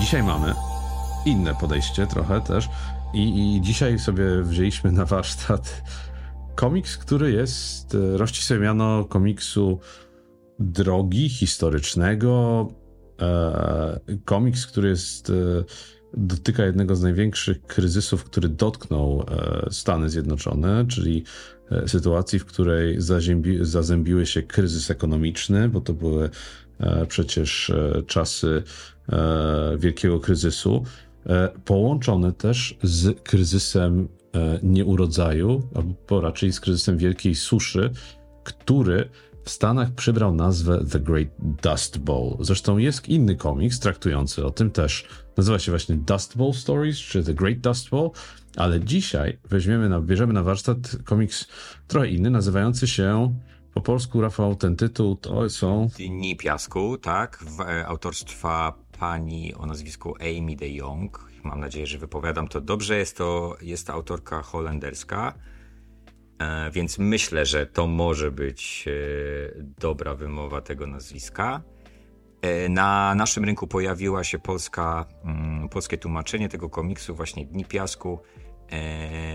dzisiaj mamy inne podejście trochę też. I, I dzisiaj sobie wzięliśmy na warsztat komiks, który jest, e, rości sobie miano komiksu drogi, historycznego. E, komiks, który jest, e, dotyka jednego z największych kryzysów, który dotknął Stany Zjednoczone, czyli sytuacji, w której zazębi, zazębiły się kryzys ekonomiczny, bo to były przecież czasy wielkiego kryzysu, połączone też z kryzysem nieurodzaju, albo raczej z kryzysem wielkiej suszy, który w Stanach przybrał nazwę The Great Dust Bowl. Zresztą jest inny komiks traktujący o tym też. Nazywa się właśnie Dust Bowl Stories, czy The Great Dust Bowl, ale dzisiaj weźmiemy na, bierzemy na warsztat komiks trochę inny, nazywający się po polsku, Rafał, ten tytuł to są... Dni Piasku, tak, w, e, autorstwa pani o nazwisku Amy de Jong. Mam nadzieję, że wypowiadam to dobrze. Jest to, jest to autorka holenderska. E, więc myślę, że to może być e, dobra wymowa tego nazwiska. Na naszym rynku pojawiła się polska, mm, polskie tłumaczenie tego komiksu, właśnie Dni Piasku,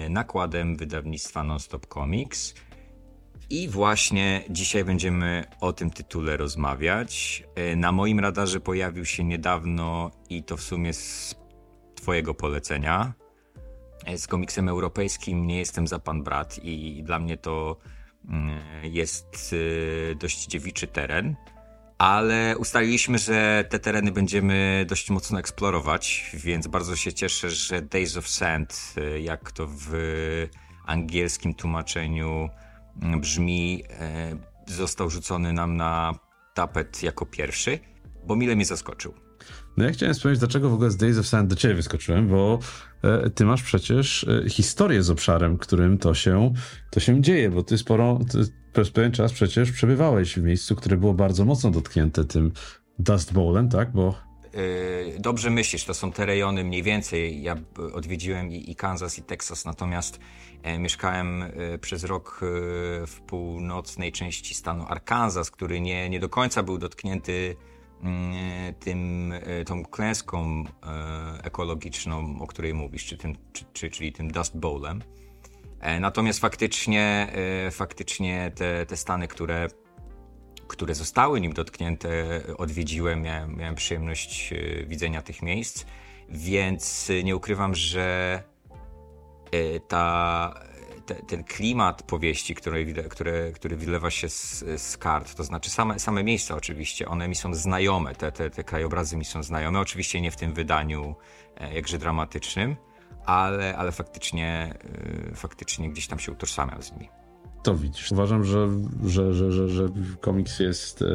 nakładem wydawnictwa Nonstop Comics. I właśnie dzisiaj będziemy o tym tytule rozmawiać. Na moim radarze pojawił się niedawno i to w sumie z Twojego polecenia z komiksem europejskim nie jestem za pan brat i dla mnie to mm, jest y, dość dziewiczy teren, ale ustaliliśmy, że te tereny będziemy dość mocno eksplorować, więc bardzo się cieszę, że Days of Sand, jak to w angielskim tłumaczeniu brzmi, y, został rzucony nam na tapet jako pierwszy, bo mile mnie zaskoczył. No ja chciałem wspomnieć, dlaczego w ogóle z Days of Sand do ciebie wyskoczyłem, bo e, ty masz przecież e, historię z obszarem, którym to się, to się dzieje, bo ty sporo, ty przez pewien czas przecież przebywałeś w miejscu, które było bardzo mocno dotknięte tym Dust Bowlem, tak? Bo e, Dobrze myślisz, to są te rejony mniej więcej. Ja odwiedziłem i, Kansas, i Texas, natomiast e, mieszkałem e, przez rok e, w północnej części stanu Arkansas, który nie, nie do końca był dotknięty Mm, tym, tą klęską ekologiczną, o której mówisz, czy tym, czy, czy, czyli tym Dust Bowlem. Natomiast faktycznie, faktycznie te, te stany, które, które zostały nim dotknięte, odwiedziłem, miałem, miałem przyjemność widzenia tych miejsc, więc nie ukrywam, że ta te, ten klimat powieści, który, który, który wylewa się z, z, kart, to znaczy same, same miejsca oczywiście, one mi są znajome, te, te, te krajobrazy mi są znajome, oczywiście nie w tym wydaniu e, jakże dramatycznym, ale, ale faktycznie, e, faktycznie gdzieś tam się utożsamiam z nimi. To widzisz. Uważam, że, że, że, że, że komiks jest e,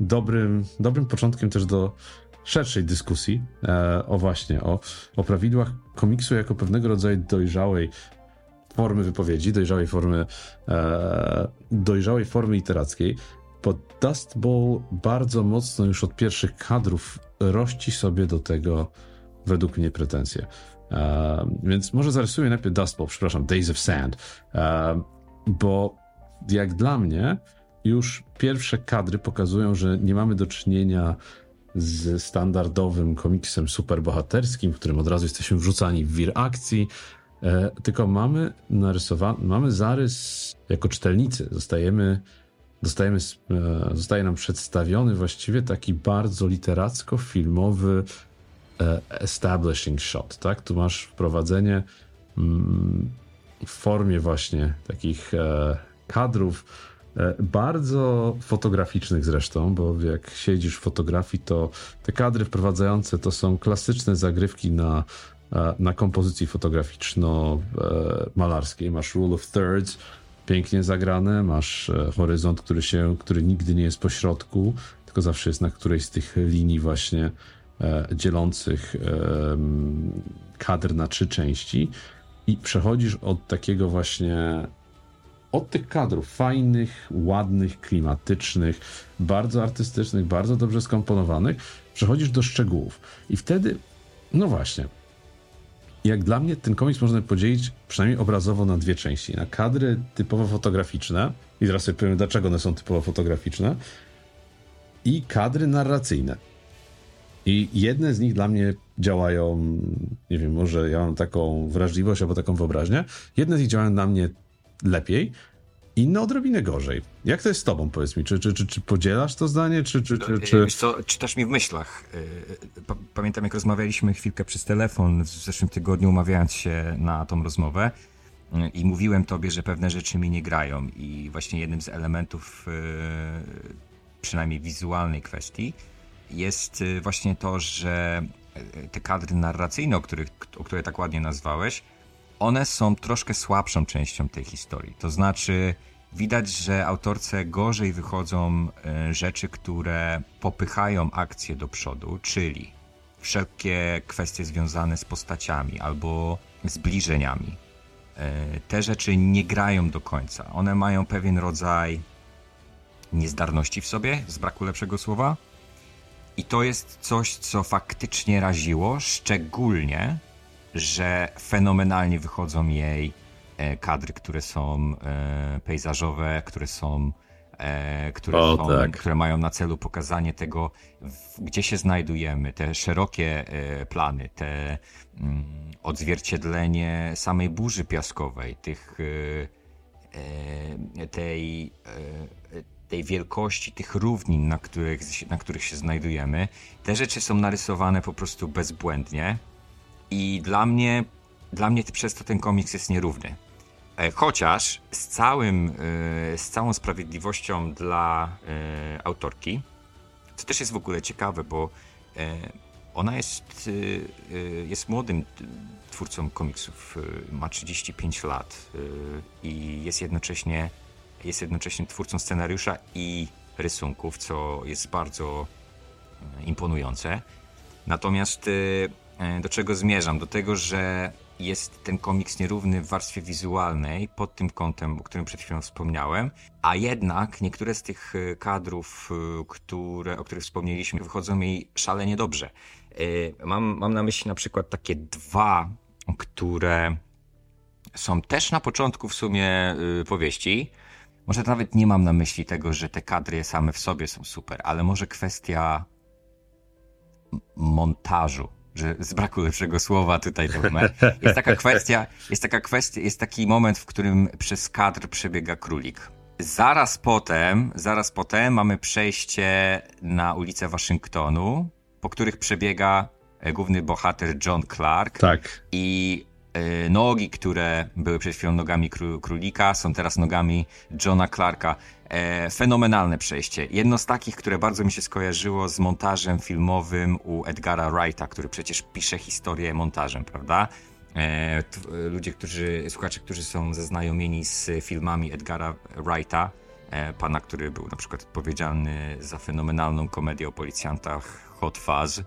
dobrym, dobrym początkiem też do szerszej dyskusji e, o właśnie, o, o prawidłach komiksu jako pewnego rodzaju dojrzałej formy wypowiedzi, dojrzałej formy, e, dojrzałej formy literackiej, bo Dust Bowl bardzo mocno już od pierwszych kadrów rości sobie do tego według mnie pretensje. E, więc może zarysuję najpierw Dust Bowl, przepraszam, Days of Sand, e, bo jak dla mnie już pierwsze kadry pokazują, że nie mamy do czynienia z standardowym komiksem superbohaterskim, w którym od razu jesteśmy wrzucani w wir akcji, E, tylko mamy narysowany, mamy zarys jako czytelnicy. Zostajemy, dostajemy, e, zostaje nam przedstawiony właściwie taki bardzo literacko-filmowy e, establishing shot, tak? Tu masz wprowadzenie mm, w formie właśnie takich kadrów, bardzo fotograficznych zresztą, bo jak siedzisz w fotografii, to te kadry wprowadzające to są klasyczne zagrywki na E, na kompozycji fotograficzno-malarskiej. Masz Rule of Thirds, pięknie zagrane, masz e, horyzont, który, się, który nigdy nie jest po środku, tylko zawsze jest na którejś z tych linii właśnie e, dzielących kadr na trzy części i przechodzisz od takiego właśnie od tych kadrów fajnych, ładnych, klimatycznych, bardzo artystycznych, bardzo dobrze skomponowanych, przechodzisz do szczegółów. I wtedy, no właśnie, jak dla mnie ten komiks można podzielić przynajmniej obrazowo na dwie części. Na kadry typowo fotograficzne, i teraz sobie powiem, dlaczego one są typowo fotograficzne, i kadry narracyjne. I jedne z nich dla mnie działają, nie wiem, może ja mam taką wrażliwość albo taką wyobraźnię. Jedne z nich działają na mnie lepiej, inne odrobinę gorzej. Jak to jest z tobą, powiedz mi? Czy, czy, czy, czy podzielasz to zdanie, czy... czy, czy, czy... Wiesz co, czytasz mi w myślach. Y, pamiętam, jak rozmawialiśmy chwilkę przez telefon w zeszłym tygodniu, umawiając się na tą rozmowę y, i mówiłem tobie, że pewne rzeczy mi nie grają i właśnie jednym z elementów y, przynajmniej wizualnej kwestii jest właśnie to, że te kadry narracyjne, o, których, o które tak ładnie nazwałeś, one są troszkę słabszą częścią tej historii. To znaczy, widać, że autorce gorzej wychodzą e, rzeczy, które popychają akcję do przodu, czyli wszelkie kwestie związane z postaciami albo zbliżeniami. Te rzeczy nie grają do końca. One mają pewien rodzaj niezdarności w sobie, z braku lepszego słowa. I to jest coś, co faktycznie raziło, szczególnie że fenomenalnie wychodzą jej e, kadry, które są e, pejzażowe, które są e, które, o, są, tak. które mają na celu pokazanie tego, gdzie się znajdujemy, te szerokie plany, te mm, odzwierciedlenie samej burzy piaskowej, tych, tej, tej wielkości tych równin, na których, na których się znajdujemy. Te rzeczy są narysowane po prostu bezbłędnie i dla mnie, dla mnie przez to ten komiks jest nierówny. E, chociaż z, całym, e, z całą sprawiedliwością dla e, autorki, co też jest w ogóle ciekawe, bo ona jest, jest młodym twórcą komiksów, ma 35 lat i jest jednocześnie, jest jednocześnie twórcą scenariusza i rysunków, co jest bardzo imponujące. Natomiast E, do czego zmierzam? Do tego, że jest ten komiks nierówny w warstwie wizualnej pod tym kątem, o którym przed chwilą wspomniałem, a jednak niektóre z tych e, kadrów, e, które, o których wspomnieliśmy, wychodzą jej szalenie dobrze. Mam, mam na myśli na przykład takie dwa, które są też na początku w sumie powieści. Może nawet nie mam na myśli tego, że te kadry same w sobie są super, ale może kwestia montażu że z braku lepszego słowa tutaj to Jest taka kwestia, jest taka kwestia, jest taki moment, w którym przez kadr przebiega królik. Zaraz potem, zaraz potem mamy przejście na ulicę Waszyngtonu, po których przebiega e, główny bohater John Clark. Tak. I nogi, które były przed chwilą nogami królika, są teraz nogami Johna Clarka. E, fenomenalne przejście. Jedno z takich, które bardzo mi się skojarzyło z montażem filmowym u Edgara Wrighta, który przecież pisze historię montażem, prawda? E, ludzie, którzy, słuchacze, którzy są zaznajomieni z filmami Edgara Wrighta, e, pana, który był na przykład odpowiedzialny za fenomenalną komedię o policjantach Hot Fuzz,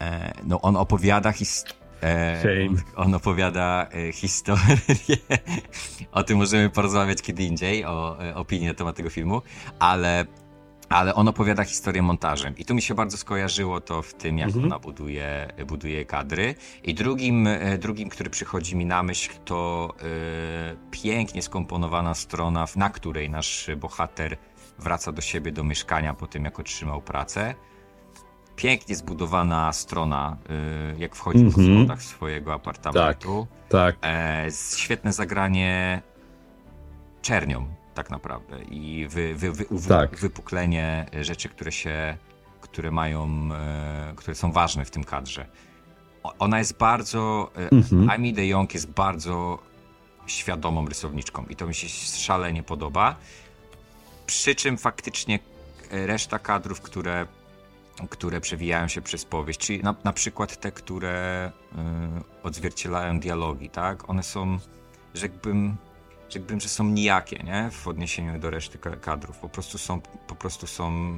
e, no on opowiada historię E, on, opowiada e, historię. o tym możemy porozmawiać kiedy indziej, o e, opinii na temat tego filmu, ale, ale on opowiada historię montażem. I tu mi się bardzo skojarzyło to w tym, jak mhm. ona buduje, buduje kadry. I drugim, drugim, który przychodzi mi na myśl, to e, pięknie skomponowana strona, na której nasz bohater wraca do siebie, do mieszkania po tym, jak otrzymał pracę pięknie zbudowana strona, y, jak wchodzi mm -hmm. po mhm. schodach swojego apartamentu. Tak, tak. E, świetne zagranie czernią tak naprawdę i wy, wy, wy, tak. wypuklenie rzeczy, które się, które mają, e, które są ważne w tym kadrze. Ona jest bardzo, mm -hmm. Amy de Jong jest bardzo świadomą rysowniczką i to mi się szalenie podoba. Przy czym faktycznie reszta kadrów, które które przewijają się przez powieść, czyli na, na przykład te, które y, odzwierciedlają dialogi, tak? One są, rzekłbym, rzekłbym, że są nijakie, nie? W odniesieniu do reszty kadrów. Po prostu są, po prostu są,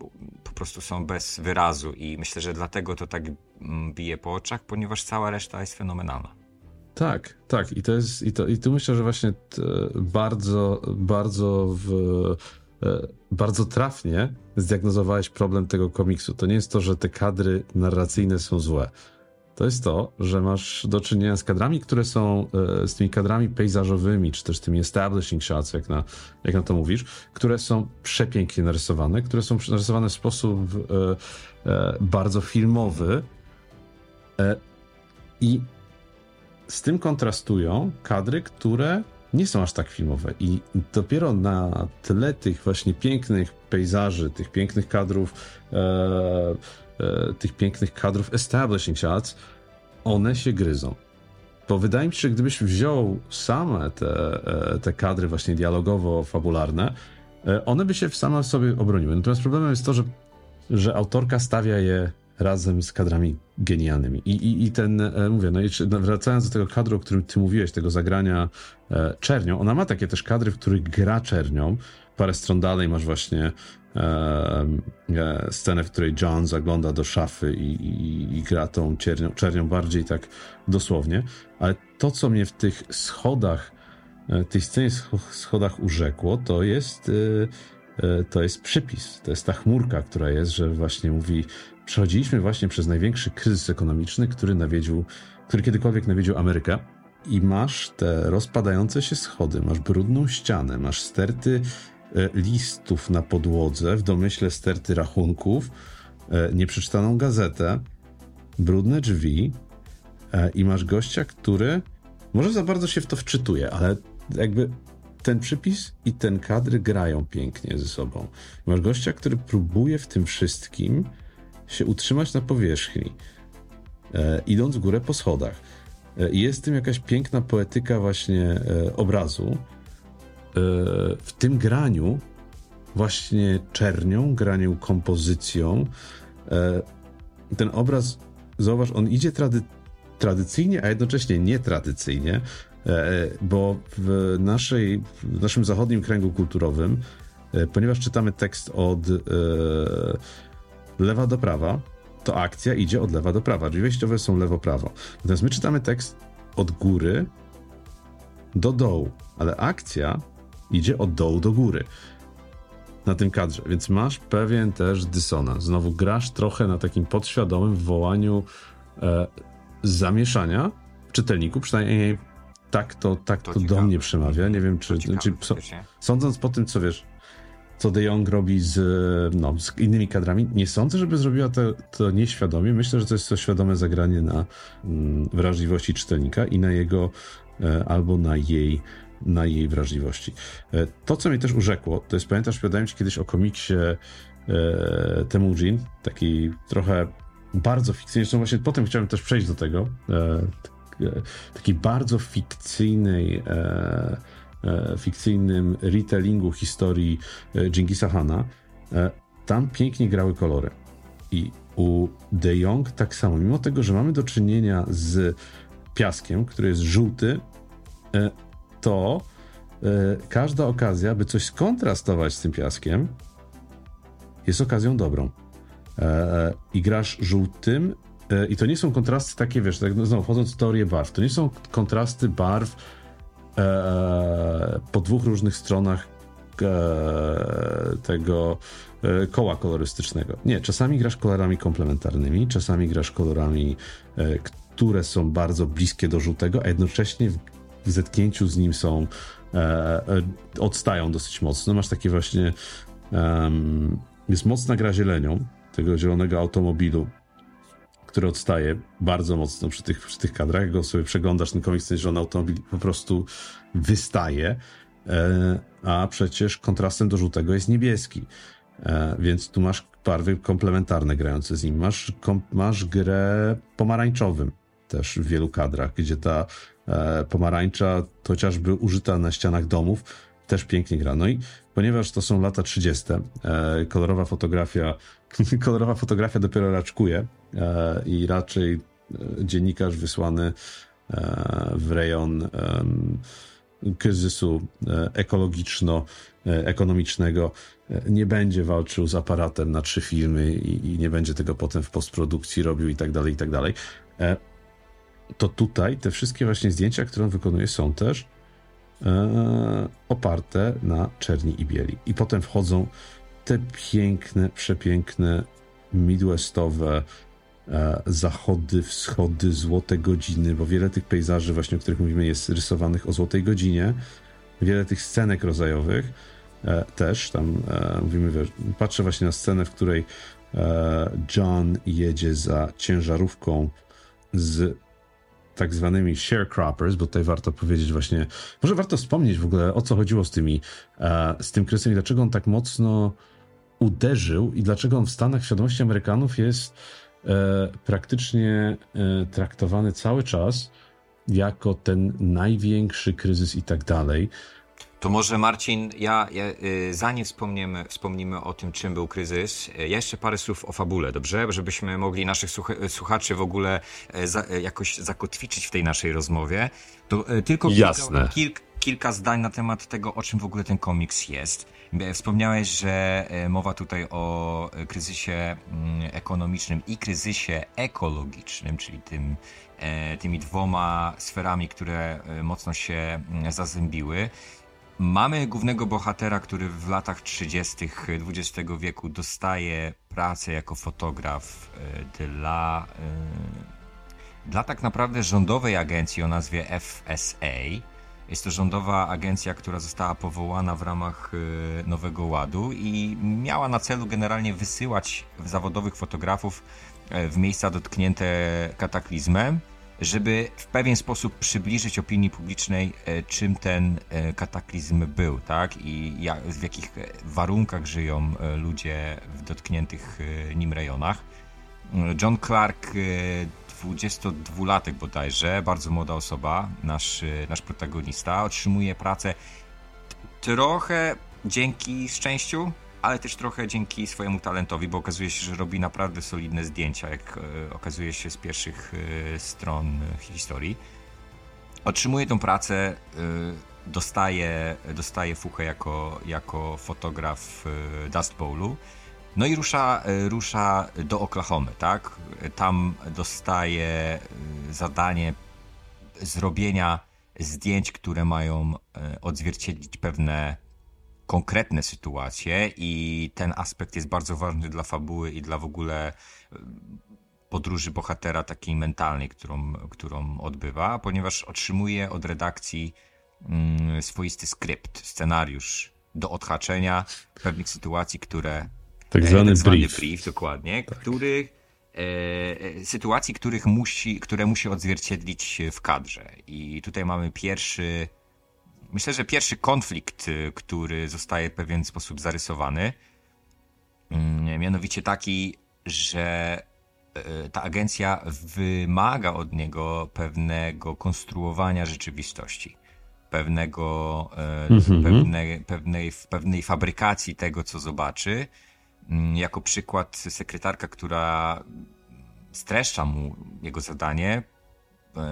y, po prostu są bez wyrazu i myślę, że dlatego to tak mm, bije po oczach, ponieważ cała reszta jest fenomenalna. Tak, tak. I to jest, i to, i tu myślę, że właśnie bardzo, bardzo w bardzo trafnie zdiagnozowałeś problem tego komiksu. To nie jest to, że te kadry narracyjne są złe. to jest to, że masz do czynienia z kadrami, które są z tymi kadrami pejzażowymi, czy też tymi establishing shots, jak na, jak na to mówisz, które są przepięknie narysowane, które są narysowane w sposób bardzo filmowy. I z tym kontrastują kadry, które nie są aż tak filmowe. I dopiero na tle tych właśnie pięknych pejzaży, tych pięknych kadrów, e, e, tych pięknych kadrów establishing shots, one się gryzą. Bo wydaje mi się, że gdybyś wziął same te, e, te kadry właśnie dialogowo-fabularne, e, one by się same w sobie obroniły. Natomiast problemem jest to, że, że autorka stawia je razem z kadrami genialnymi. I, i, i ten, e, mówię, no i wracając do tego kadru, o którym ty mówiłeś, tego zagrania e, czernią, ona ma takie też kadry, w których gra czernią. Parę stron dalej masz właśnie e, e, scenę, w której John zagląda do szafy i, i, i gra tą czernią, czernią bardziej tak dosłownie. Ale to, co mnie w tych schodach, e, tej scenie schodach urzekło, to jest e, to jest przypis, to jest ta chmurka, która jest, że właśnie mówi przechodziliśmy właśnie przez największy kryzys ekonomiczny, który nawiedził, który kiedykolwiek nawiedził Amerykę. I masz te rozpadające się schody, masz brudną ścianę, masz sterty e, listów na podłodze, w domyśle sterty rachunków, e, nieprzeczytaną gazetę, brudne drzwi e, i masz gościa, który może za bardzo się w to wczytuje, ale jakby ten przypis i ten kadr grają pięknie ze sobą. Masz gościa, który próbuje w tym wszystkim się utrzymać na powierzchni, e, idąc w górę po schodach. E, jest w tym jakaś piękna poetyka właśnie e, obrazu. E, w tym graniu, właśnie czernią, graniu kompozycją, e, ten obraz, zauważ, on idzie trady, tradycyjnie, a jednocześnie nietradycyjnie, bo w, naszej, w naszym zachodnim kręgu kulturowym, ponieważ czytamy tekst od lewa do prawa, to akcja idzie od lewa do prawa. Drzwi wejściowe są lewo-prawo. Natomiast my czytamy tekst od góry do dołu, ale akcja idzie od dołu do góry na tym kadrze, więc masz pewien też dysonans. Znowu grasz trochę na takim podświadomym wołaniu e, zamieszania w czytelniku, przynajmniej tak to, tak to, to do mnie przemawia. Nie wiem, czy, czy so, sądząc po tym, co wiesz, co De Jong robi z, no, z innymi kadrami. Nie sądzę, żeby zrobiła to, to nieświadomie. Myślę, że to jest to świadome zagranie na mm, wrażliwości czytelnika i na jego e, albo na jej na jej wrażliwości. E, to, co mnie też urzekło, to jest, pamiętasz, opowiadałem ci kiedyś o komiksie e, Temujin, taki trochę bardzo fikcyjny, zresztą właśnie potem chciałem też przejść do tego, e, e takiej bardzo fikcyjnej e, E, fikcyjnym retellingu historii e, Dżingisa Hana, e, tam pięknie grały kolory. I u De Jong tak samo, mimo tego, że mamy do czynienia z piaskiem, który jest żółty, to każda okazja, by coś skontrastować z tym piaskiem, jest okazją dobrą. I grasz żółtym, i to nie są kontrasty takie, wiesz, tak, no, znowu wchodząc w teorię barw, to nie są kontrasty barw e, po dwóch różnych stronach e, tego e, koła kolorystycznego. Nie, czasami grasz kolorami komplementarnymi, czasami grasz kolorami, e, które są bardzo bliskie do żółtego, a jednocześnie w, w zetknięciu z nim są e, e, odstają dosyć mocno. Masz takie właśnie jest mocna gra zielenią tego zielonego automobilu który odstaje bardzo mocno przy tych, przy tych kadrach. Go sobie przeglądasz, ten komiks, że on automobil po prostu wystaje, e, a przecież kontrastem do żółtego jest niebieski. E, więc tu masz barwy komplementarne grające z nim. Masz, kom, masz grę pomarańczowym też w wielu kadrach, gdzie ta e, pomarańcza, chociażby użyta na ścianach domów, też pięknie gra. No i ponieważ to są lata 30., e, kolorowa fotografia, kolorowa fotografia dopiero raczkuje e, i raczej e, dziennikarz wysłany w rejon kryzysu ekologiczno-ekonomicznego nie będzie walczył z aparatem na trzy filmy i, nie będzie tego potem w postprodukcji robił i tak dalej, i tak dalej. To tutaj te wszystkie właśnie zdjęcia, które on wykonuje, są też oparte na czerni i bieli. I potem wchodzą te piękne, przepiękne, midwestowe e, zachody, wschody, złote godziny, bo wiele tych pejzaży właśnie, o których mówimy, jest rysowanych o złotej godzinie. Wiele tych scenek rodzajowych e, też tam mówimy, patrzę właśnie na scenę, w której John jedzie za ciężarówką z tak zwanymi sharecroppers, bo tutaj warto powiedzieć właśnie, może warto wspomnieć w ogóle o co chodziło z tymi, z tym kryzysem i dlaczego on tak mocno uderzył i dlaczego on w Stanach świadomości Amerykanów jest e, praktycznie e, traktowany cały czas jako ten największy kryzys i tak dalej. To może Marcin, ja, ja y, zanim wspomniemy, wspomnimy o tym, czym był kryzys, ja jeszcze parę słów o fabule, dobrze? Żebyśmy mogli naszych słuchaczy w ogóle za, jakoś zakotwiczyć w tej naszej rozmowie. To tylko Jasne. Kilka, kilk, kilka zdań na temat tego, o czym w ogóle ten komiks jest. Wspomniałeś, że mowa tutaj o kryzysie mm, ekonomicznym i kryzysie ekologicznym, czyli tym, tymi dwoma sferami, które mocno się zazębiły. Mamy głównego bohatera, który w latach 30. XX wieku dostaje pracę jako fotograf dla, dla tak naprawdę rządowej agencji o nazwie FSA jest to rządowa agencja, która została powołana w ramach y, Nowego Ładu i miała na celu generalnie wysyłać zawodowych fotografów e, w miejsca dotknięte kataklizmem, żeby w pewien sposób przybliżyć opinii publicznej, e, czym ten e, kataklizm był, tak? I jak, w jakich warunkach żyją ludzie w dotkniętych nim rejonach. John Clark 22-latek bodajże, bardzo młoda osoba, nasz, nasz protagonista, otrzymuje pracę trochę dzięki szczęściu, ale też trochę dzięki swojemu talentowi, bo okazuje się, że robi naprawdę solidne zdjęcia, jak e, okazuje się z pierwszych e, stron historii. Otrzymuje tą pracę, e, dostaje, dostaje fuchę jako, jako fotograf Dust Bowlu no i rusza, rusza do Oklahomy, tak? Tam dostaje zadanie zrobienia zdjęć, które mają odzwierciedlić pewne konkretne sytuacje i ten aspekt jest bardzo ważny dla fabuły i dla w ogóle podróży bohatera takiej mentalnej, którą, którą odbywa, ponieważ otrzymuje od redakcji mm, swoisty skrypt, scenariusz do odhaczenia pewnych sytuacji, które tak e, zwany, tak zwany brief. brief. dokładnie, tak. który e, e, sytuacji, których musi, które musi odzwierciedlić w kadrze. I tutaj mamy pierwszy, myślę, że pierwszy konflikt, który zostaje w pewien sposób zarysowany. Mm, mianowicie taki, że ta agencja wymaga od niego pewnego konstruowania rzeczywistości, pewnego, mm -hmm. pewnej, pewnej, pewnej fabrykacji tego, co zobaczy, Mm, jako przykład sekretarka, która streszcza mu jego zadanie,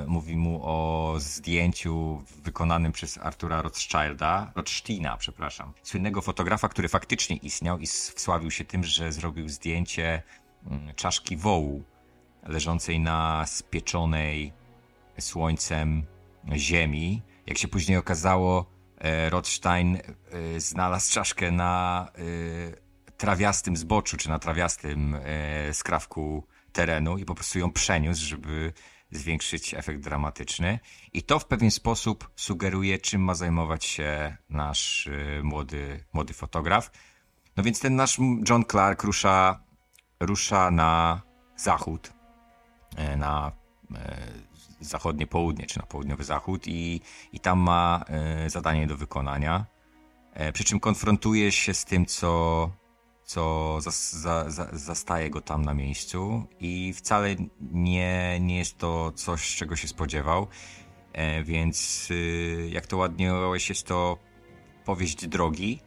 mówi mu o zdjęciu wykonanym przez Artura Rothschilda, Rothsteina, przepraszam, słynnego fotografa, który faktycznie istniał i wsławił się tym, że zrobił zdjęcie mm, czaszki wołu leżącej na spieczonej słońcem ziemi. Jak się później okazało, e, Rothstein e, znalazł czaszkę na trawiastym zboczu, czy na trawiastym e, skrawku terenu i po prostu ją przeniósł, żeby zwiększyć efekt dramatyczny. I to w pewien sposób sugeruje, czym ma zajmować się nasz e, młody, młody fotograf. No więc ten nasz John Clark rusza, rusza na zachód, e, na e, zachodnie południe, czy na południowy zachód i, i tam ma e, zadanie do wykonania. Przy czym konfrontuje się z tym, co co za, za, zastaje go tam na miejscu i wcale nie, nie jest to coś, czego się spodziewał. E, więc y, jak to ładnie ująłeś, jest to powieść drogi,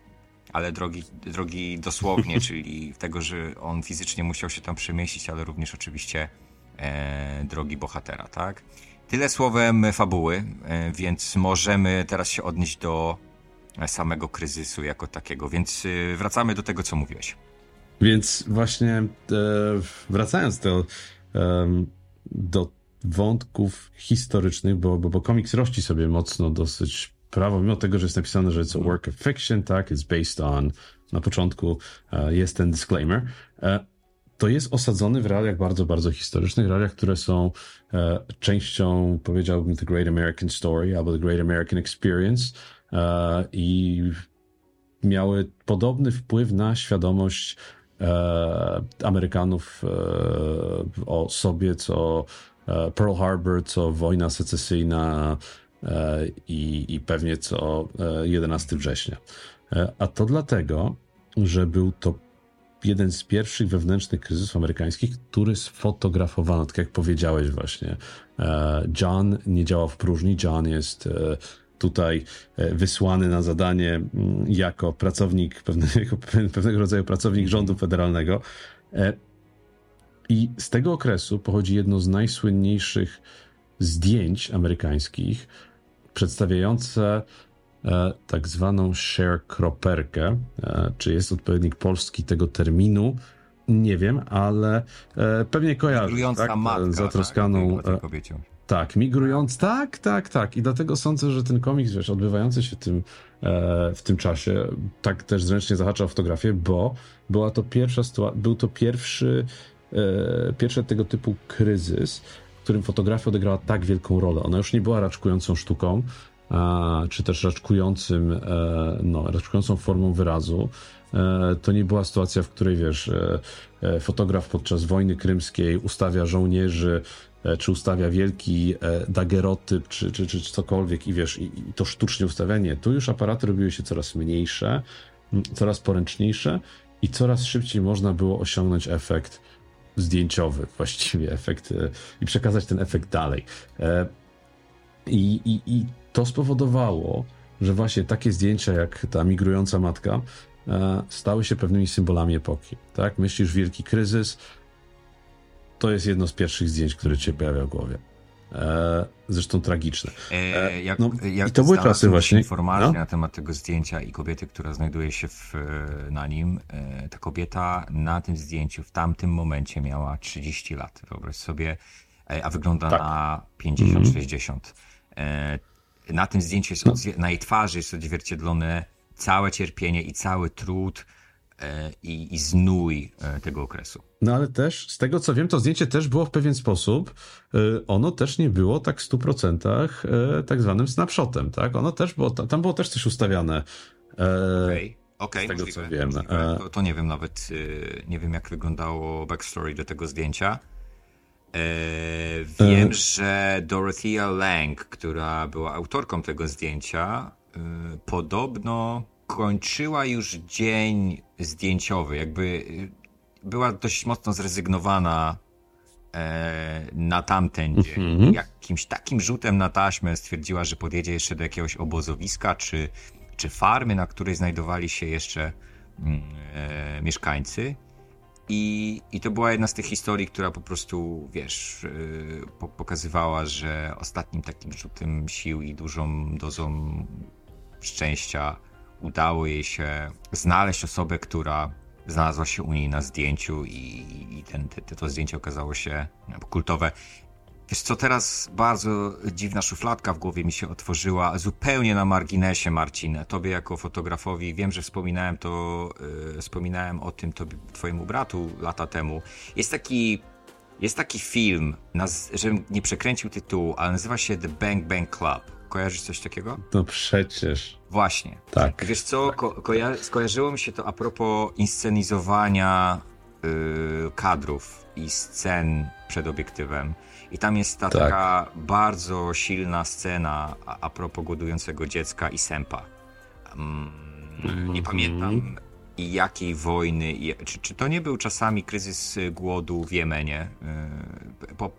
ale drogi, drogi dosłownie, czyli tego, że on fizycznie musiał się tam przemieścić, ale również oczywiście e, drogi bohatera, tak? Tyle słowem fabuły, e, więc możemy teraz się odnieść do samego kryzysu jako takiego. Więc y, wracamy do tego, co mówiłeś. Więc właśnie e, wracając do, do wątków historycznych, bo, bo, bo komiks rości sobie mocno dosyć prawo, mimo tego, że jest napisane, że it's a work of fiction, tak, it's based on, na początku e, jest ten disclaimer, e, to jest osadzony w realiach bardzo, bardzo historycznych, realiach, które są częścią, powiedziałbym, The Great American Story albo The Great American Experience i miały podobny wpływ na świadomość e, Amerykanów e, o sobie, co e, Pearl Harbor, co wojna secesyjna e, i, i pewnie co 11 września. A to dlatego, że był to jeden z pierwszych wewnętrznych kryzysów amerykańskich, który sfotografowano, tak jak powiedziałeś właśnie. E, John nie działa w próżni, John jest e, tutaj e, wysłany na zadanie mm, jako pracownik, pewnego, pewnego rodzaju pracownik rządu federalnego. I z tego okresu pochodzi jedno z najsłynniejszych zdjęć amerykańskich, przedstawiające E, tak zwaną sharecropperkę. E, czy jest odpowiednik polski tego terminu? Nie wiem, ale e, pewnie kojarzy. Migrująca tak? matka, Zatroskaną... Tak, tak, migrując, tak, tak, tak. I dlatego sądzę, że ten komiks, wiesz, odbywający się tym, w tym czasie, tak też zręcznie zahacza fotografię, bo była to pierwsza był to pierwszy, pierwszy tego typu kryzys, w którym fotografia odegrała tak wielką rolę. Ona już nie była raczkującą sztuką, czy też raczkującym, e, no, raczkującą formą wyrazu. E, to nie była sytuacja, w której wiesz, e, fotograf podczas wojny krymskiej ustawia żołnierzy, czy ustawia wielki dagerotyp, czy, czy, czy cokolwiek i wiesz, i, i to sztucznie ustawianie. Tu już aparaty robiły się coraz mniejsze, coraz poręczniejsze i coraz szybciej można było osiągnąć efekt zdjęciowy, właściwie efekt i przekazać ten efekt dalej. I, i, i to spowodowało, że właśnie takie zdjęcia jak ta migrująca matka e, stały się pewnymi symbolami epoki. Tak? Myślisz, wielki kryzys, to jest jedno z pierwszych zdjęć, które ci się pojawia w głowie. E, zresztą tragiczne. E, e jak, no, jak I to były czasy właśnie. informacje no? na temat tego zdjęcia i kobiety, która znajduje się w, na nim. E, ta kobieta na tym zdjęciu w tamtym momencie miała 30 lat. Wyobraź sobie, e, a wygląda tak. na 50-60. Mm na tym zdjęciu jest, no. na jej twarzy jest odzwierciedlone całe cierpienie i cały trud e, i, i znój e, tego okresu. No ale też, z tego co wiem, to zdjęcie też było w pewien sposób, e, ono też nie było tak w 100% tak zwanym snapshotem, tak? Ono też było, tam było też coś ustawiane. Okej. Okay. Okay, co wiem. To, to, nie wiem nawet, nie wiem jak wyglądało backstory do tego zdjęcia. E, wiem, e... że Dorothea Lang, która była autorką tego zdjęcia, e, podobno kończyła już dzień zdjęciowy. Jakby e, była dość mocno zrezygnowana e, na tamten dzień. -hmm. Jakimś takim rzutem na taśmę stwierdziła, że podjedzie jeszcze do jakiegoś obozowiska czy, czy farmy, na której znajdowali się jeszcze mm, e, mieszkańcy i, I to była jedna z tych historii, która po prostu, wiesz, yy, po, pokazywała, że ostatnim takim rzutem sił i dużą dozą szczęścia udało jej się znaleźć osobę, która znalazła się u niej na zdjęciu i, i ten, te, to zdjęcie okazało się kultowe. Wiesz co, teraz bardzo dziwna szufladka w głowie mi się otworzyła, zupełnie na marginesie, Marcin. Tobie jako fotografowi, wiem, że wspominałem to, yy, wspominałem o tym tobie, twojemu bratu lata temu. Jest taki, jest taki film, naz- żebym nie przekręcił tytułu, ale nazywa się The Bang Bang Club. Kojarzysz coś takiego? No przecież. Właśnie. Tak. Wiesz co, ko- koja- skojarzyło mi się to a propos inscenizowania yy, kadrów i scen przed obiektywem. I tam jest ta tak. taka bardzo silna scena a, a propos głodującego dziecka i sępa. Um, mm, nie pamiętam i jakiej wojny. I, czy, czy to nie był czasami kryzys głodu w Jemenie? Yy, po,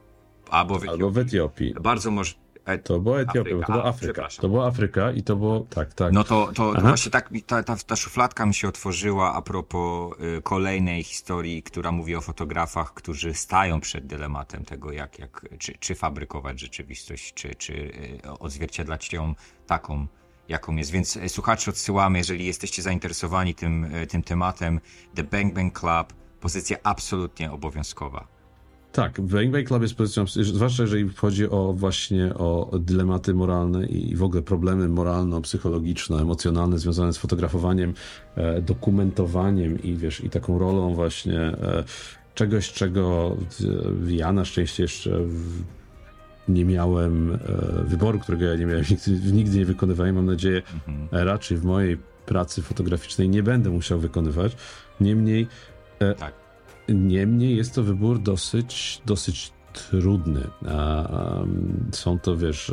albo, w albo w Etiopii. Bardzo możliwe E, to była Etiopia, Afryka. to była Afryka. To była Afryka i to było, tak, tak. No to, to, to właśnie tak, ta, ta, ta szufladka mi się otworzyła a propos y, kolejnej historii, która mówi o fotografach, którzy stają przed dylematem tego, jak, jak, czy, czy fabrykować rzeczywistość, czy, czy y, odzwierciedlać ją taką, jaką jest. Więc y, słuchacze odsyłamy, jeżeli jesteście zainteresowani tym, y, tym tematem, The Bang Bang Club, pozycja absolutnie obowiązkowa. Tak, Bang Club jest pozycją, zwłaszcza jeżeli chodzi o właśnie o dylematy moralne i w ogóle problemy moralno-psychologiczne, emocjonalne związane z fotografowaniem, e, dokumentowaniem i wiesz, i taką rolą właśnie e, czegoś, czego ja na szczęście jeszcze nie miałem e, wyboru, którego ja nie miałem, nigdy, nigdy nie wykonywałem. Mam nadzieję, mhm. raczej w mojej pracy fotograficznej nie będę musiał wykonywać. Niemniej, e, tak. Niemniej jest to wybór dosyć, dosyć trudny. Są to, wiesz,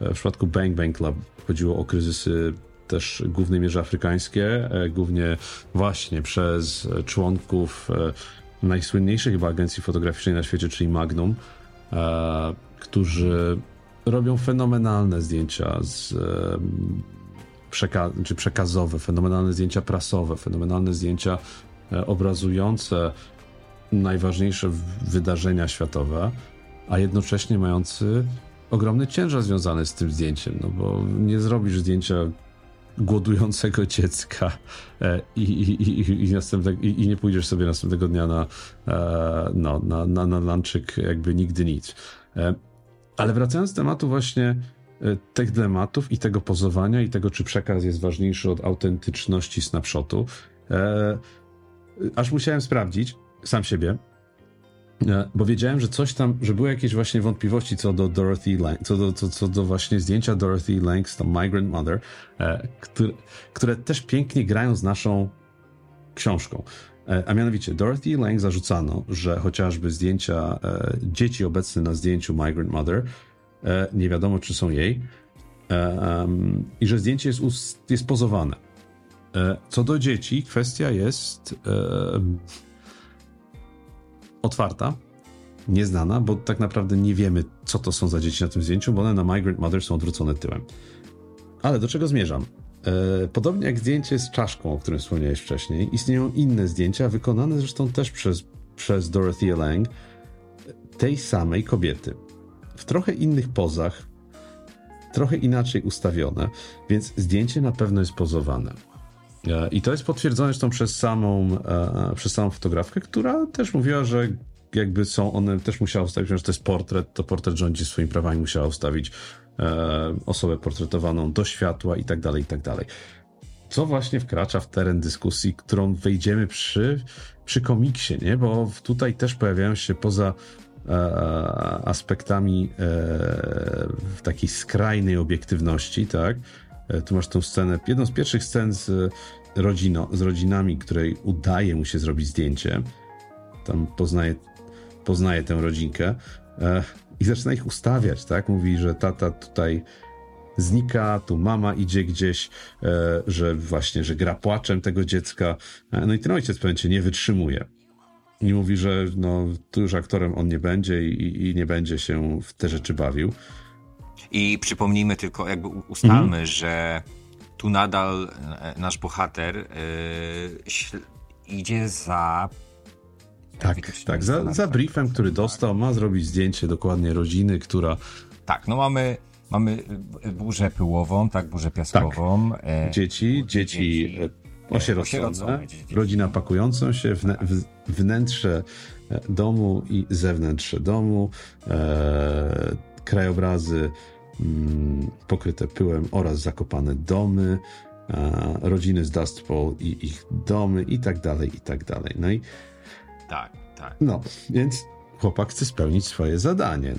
e, w przypadku Bang Bang Club chodziło o kryzysy też w głównej mierze afrykańskie, głównie właśnie przez członków najsłynniejszej chyba agencji fotograficznej na świecie, czyli Magnum, którzy robią fenomenalne zdjęcia z przeka czy przekazowe, fenomenalne zdjęcia prasowe, fenomenalne zdjęcia e, obrazujące najważniejsze wydarzenia światowe, a jednocześnie mający ogromny ciężar związany z tym zdjęciem, no bo nie zrobisz zdjęcia głodującego dziecka e, i, i, i, i, następne, i, i nie pójdziesz sobie następnego dnia na, e, no, na, na, na jakby nigdy nic. Ale wracając do tematu właśnie e, tych dylematów i tego pozowania i tego, czy przekaz jest ważniejszy od autentyczności snapshotu, e, aż musiałem sprawdzić sam siebie, e, bo wiedziałem, że coś tam, że były jakieś właśnie wątpliwości co do Dorothy Lang, co do, co, co do właśnie zdjęcia Dorothy Lang z tą Migrant Mother, e, które, które też pięknie grają z naszą książką. E, a mianowicie Dorothy Lang zarzucano, że chociażby zdjęcia dzieci obecne na zdjęciu Migrant Mother nie wiadomo, czy są jej i że zdjęcie jest, jest pozowane. Co do dzieci, kwestia jest otwarta, nieznana, bo tak naprawdę nie wiemy, co to są za dzieci na tym zdjęciu, bo one na Migrant Mother są odwrócone tyłem. Ale do czego zmierzam? E, podobnie jak zdjęcie z czaszką, o którym wspomniałeś wcześniej, istnieją inne zdjęcia, wykonane zresztą też przez, przez Dorothy Lang, tej samej kobiety. W trochę innych pozach, trochę inaczej ustawione, więc zdjęcie na pewno jest pozowane. E, I to jest potwierdzone zresztą przez samą, e, przez samą fotografkę, która też mówiła, że jakby są one, też musiała ustawić, że to jest portret, to portret rządzi swoimi prawami, musiała ustawić e, osobę portretowaną do światła i tak dalej, i tak dalej. Co właśnie wkracza w teren dyskusji, którą wejdziemy przy, przy komiksie, nie? Bo tutaj też pojawiają się poza e, aspektami e, takiej skrajnej obiektywności, tak? E, tu masz tę scenę, jedną z pierwszych scen z, rodzino, z rodzinami, której udaje mu się zrobić zdjęcie. Tam poznaje, poznaje tę rodzinkę. E, i zaczyna ich ustawiać, tak? Mówi, że tata tutaj znika, tu mama idzie gdzieś, e, że właśnie, że gra płaczem tego dziecka. E, no i ten ojciec pewnie nie wytrzymuje. I mówi, że no, tu już aktorem on nie będzie i, i nie będzie się w te rzeczy bawił. I przypomnijmy tylko, jakby ustalmy, mhm. że tu nadal e, nasz bohater yy, idzie za tak, tak. Za, za briefem, który dostał, ma zrobić zdjęcie dokładnie rodziny, która. Tak, no mamy. Mamy burzę pyłową, tak, burzę piaskową. Tak. E, dzieci, dzieci, dzieci e, osierocone, rodzina pakującą się, w, w, wnętrze e, domu i zewnętrze domu, e, krajobrazy mm, pokryte pyłem oraz zakopane domy, e, rodziny z Dust Bowl i ich domy i tak dalej, i tak dalej. No i tak, tak. No, więc chłopak chce spełnić swoje zadanie.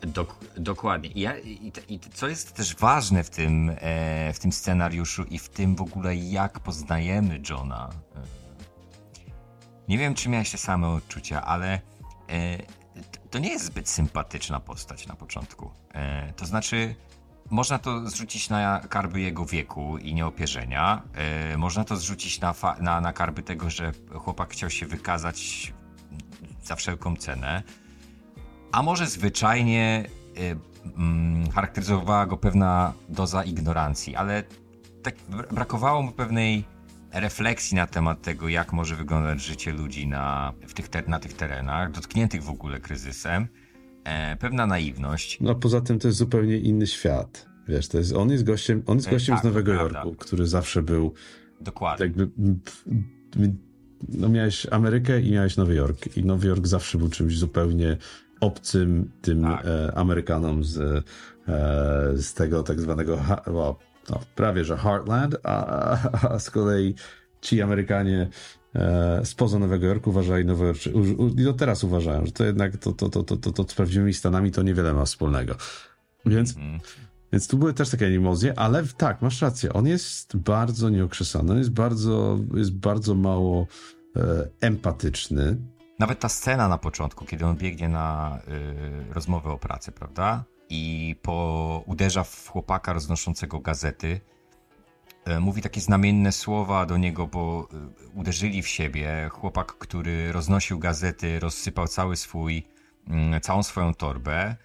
Dok dokładnie. I, ja, i, i, co jest też ważne w tym, e, w tym scenariuszu i w tym w ogóle, jak poznajemy Johna. E, nie wiem, czy miałeś te same odczucia, ale e, to nie jest zbyt sympatyczna postać na początku. E, to znaczy, można to zrzucić na karby jego wieku i nieopierzenia. Yy, można to zrzucić na, na, na karby tego, że chłopak chciał się wykazać za wszelką cenę. A może zwyczajnie yy, charakteryzowała go pewna doza ignorancji, ale tak brakowało mu pewnej refleksji na temat tego, jak może wyglądać życie ludzi na, w tych na tych terenach, dotkniętych w ogóle kryzysem e, pewna naiwność. No poza tym to jest zupełnie inny świat. Wiesz, to jest, on jest gościem, on jest e, gościem tak, z Nowego Jorku, który zawsze był. Dokładnie. Jakby, no miałeś Amerykę i miałeś Nowy Jork. I Nowy Jork zawsze był czymś zupełnie obcym tym tak. e, Amerykanom z, e, z tego tak zwanego, no, prawie że Heartland, a, a, a z kolei ci Amerykanie e, spoza Nowego Jorku uważali Nowy Jork, i do teraz uważają, że to jednak to, to, to, to, to, to z prawdziwymi Stanami to niewiele ma wspólnego. Więc, mm. więc tu były też takie animozje, ale tak, masz rację, on jest bardzo nieokrzesany, on jest bardzo, jest bardzo mało e, empatyczny. Nawet ta scena na początku, kiedy on biegnie na y, rozmowę o pracy, prawda? I po, uderza w chłopaka roznoszącego gazety, E, mówi takie znamienne słowa do niego, bo e, uderzyli w siebie. Chłopak, który roznosił gazety, rozsypał cały swój, mm, całą swoją torbę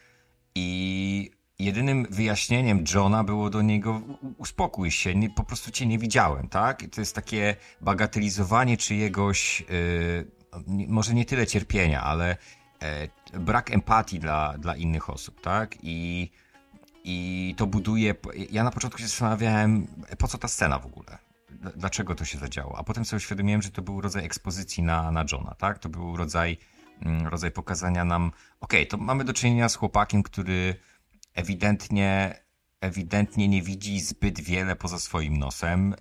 i jedynym wyjaśnieniem Johna było do niego uspokój się, nie, po prostu cię nie widziałem, tak? I to jest takie bagatelizowanie czyjegoś, yy, może nie tyle cierpienia, ale brak empatii dla, dla innych osób, tak? I i to buduje. Ja na początku się zastanawiałem, po co ta scena w ogóle? Dlaczego to się zadziało? A potem sobie uświadomiłem, że to był rodzaj ekspozycji na, na Johna, tak? To był rodzaj, mm, rodzaj pokazania nam, okej, okay, to mamy do czynienia z chłopakiem, który ewidentnie, ewidentnie nie widzi zbyt wiele poza swoim nosem,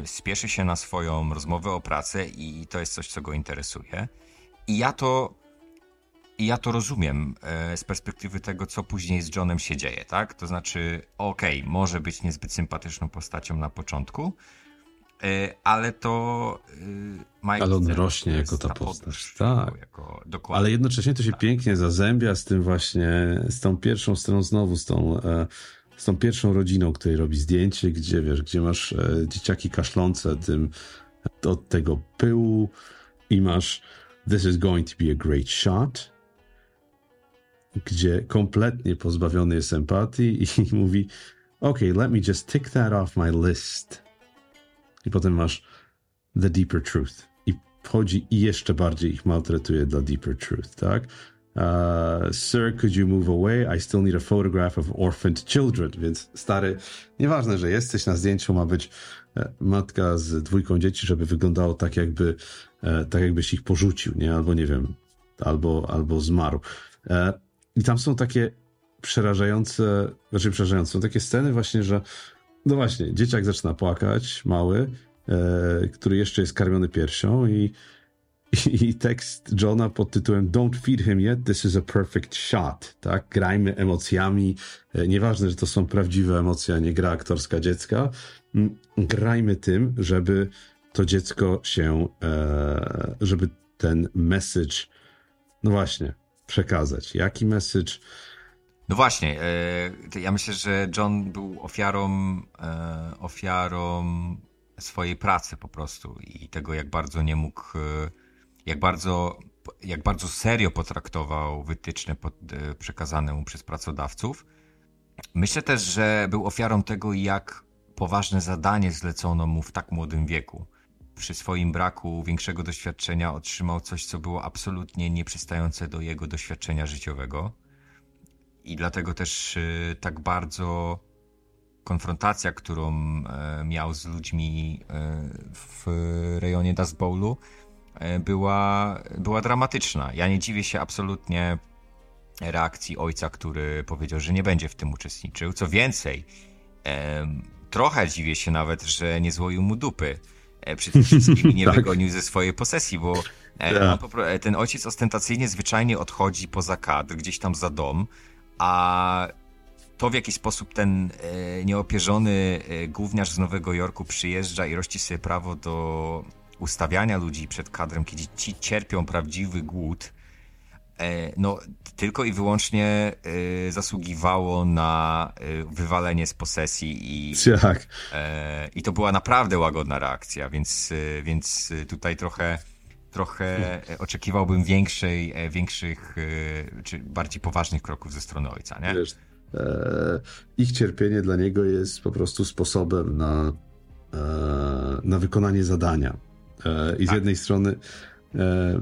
yy, spieszy się na swoją rozmowę o pracę i to jest coś, co go interesuje. I ja to i ja to rozumiem e, z perspektywy tego, co później z Johnem się dzieje, tak? To znaczy, okej, okay, może być niezbyt sympatyczną postacią na początku, e, ale to e, Mike Ale on rośnie jako ta, ta postać. Tak. Jako, ale jednocześnie to się tak. pięknie zazębia z tym właśnie, z tą pierwszą stroną znowu, z tą, z tą pierwszą rodziną, której robi zdjęcie, gdzie wiesz, gdzie masz dzieciaki kaszlące tym, od tego pyłu i masz This is going to be a great shot gdzie kompletnie pozbawiony jest empatii i mówi OK, let me just tick that off my list. I potem masz the deeper truth. I wchodzi i jeszcze bardziej ich maltretuje dla deeper truth, tak? Uh, Sir, could you move away? I still need a photograph of orphaned children. Więc stary, nieważne, że jesteś na zdjęciu, ma być e, matka z dwójką dzieci, żeby wyglądało tak, jakby e, tak jakbyś ich porzucił, nie? Albo nie wiem, albo, albo zmarł. E, i tam są takie przerażające, znaczy przerażające, są takie sceny właśnie, że no właśnie, dzieciak zaczyna płakać, mały, e, który jeszcze jest karmiony piersią i, i, i, tekst Johna pod tytułem Don't feed him yet, this is a perfect shot, tak? Grajmy emocjami, e, nieważne, że to są prawdziwe emocje, a nie gra aktorska dziecka, grajmy tym, żeby to dziecko się, e, żeby ten message, no właśnie, przekazać? Jaki message? No właśnie, e, ja myślę, że John był ofiarą, e, ofiarą swojej pracy po prostu i tego, jak bardzo nie mógł, e, jak bardzo, jak bardzo serio potraktował wytyczne przekazane mu przez pracodawców. Myślę też, że był ofiarą tego, jak poważne zadanie zlecono mu w tak młodym wieku przy swoim braku większego doświadczenia otrzymał coś, co było absolutnie nieprzystające do jego doświadczenia życiowego. I dlatego też y, tak bardzo konfrontacja, którą e, miał z ludźmi e, w rejonie Dust Bowlu, była, była dramatyczna. Ja nie dziwię się absolutnie reakcji ojca, który powiedział, że nie będzie w tym uczestniczył. Co więcej, trochę dziwię się nawet, że nie złoił mu dupy E, przed wszystkimi nie tak. wygonił ze swojej posesji, bo e, ja. ten ojciec ostentacyjnie zwyczajnie odchodzi poza kadr, gdzieś tam za dom, a to w jaki sposób ten e, nieopierzony gówniarz z Nowego Jorku przyjeżdża i rości sobie prawo do ustawiania ludzi przed kadrem, kiedy ci cierpią prawdziwy głód, E, no, tylko i wyłącznie y, zasługiwało na y, wywalenie z posesji i, tak. i to była naprawdę łagodna reakcja, więc, więc tutaj trochę trochę oczekiwałbym większej, większych czy bardziej poważnych kroków ze strony ojca, nie? Wiesz, e, ich cierpienie dla niego jest po prostu sposobem na, e, na wykonanie zadania. E, I z tak. jednej strony e,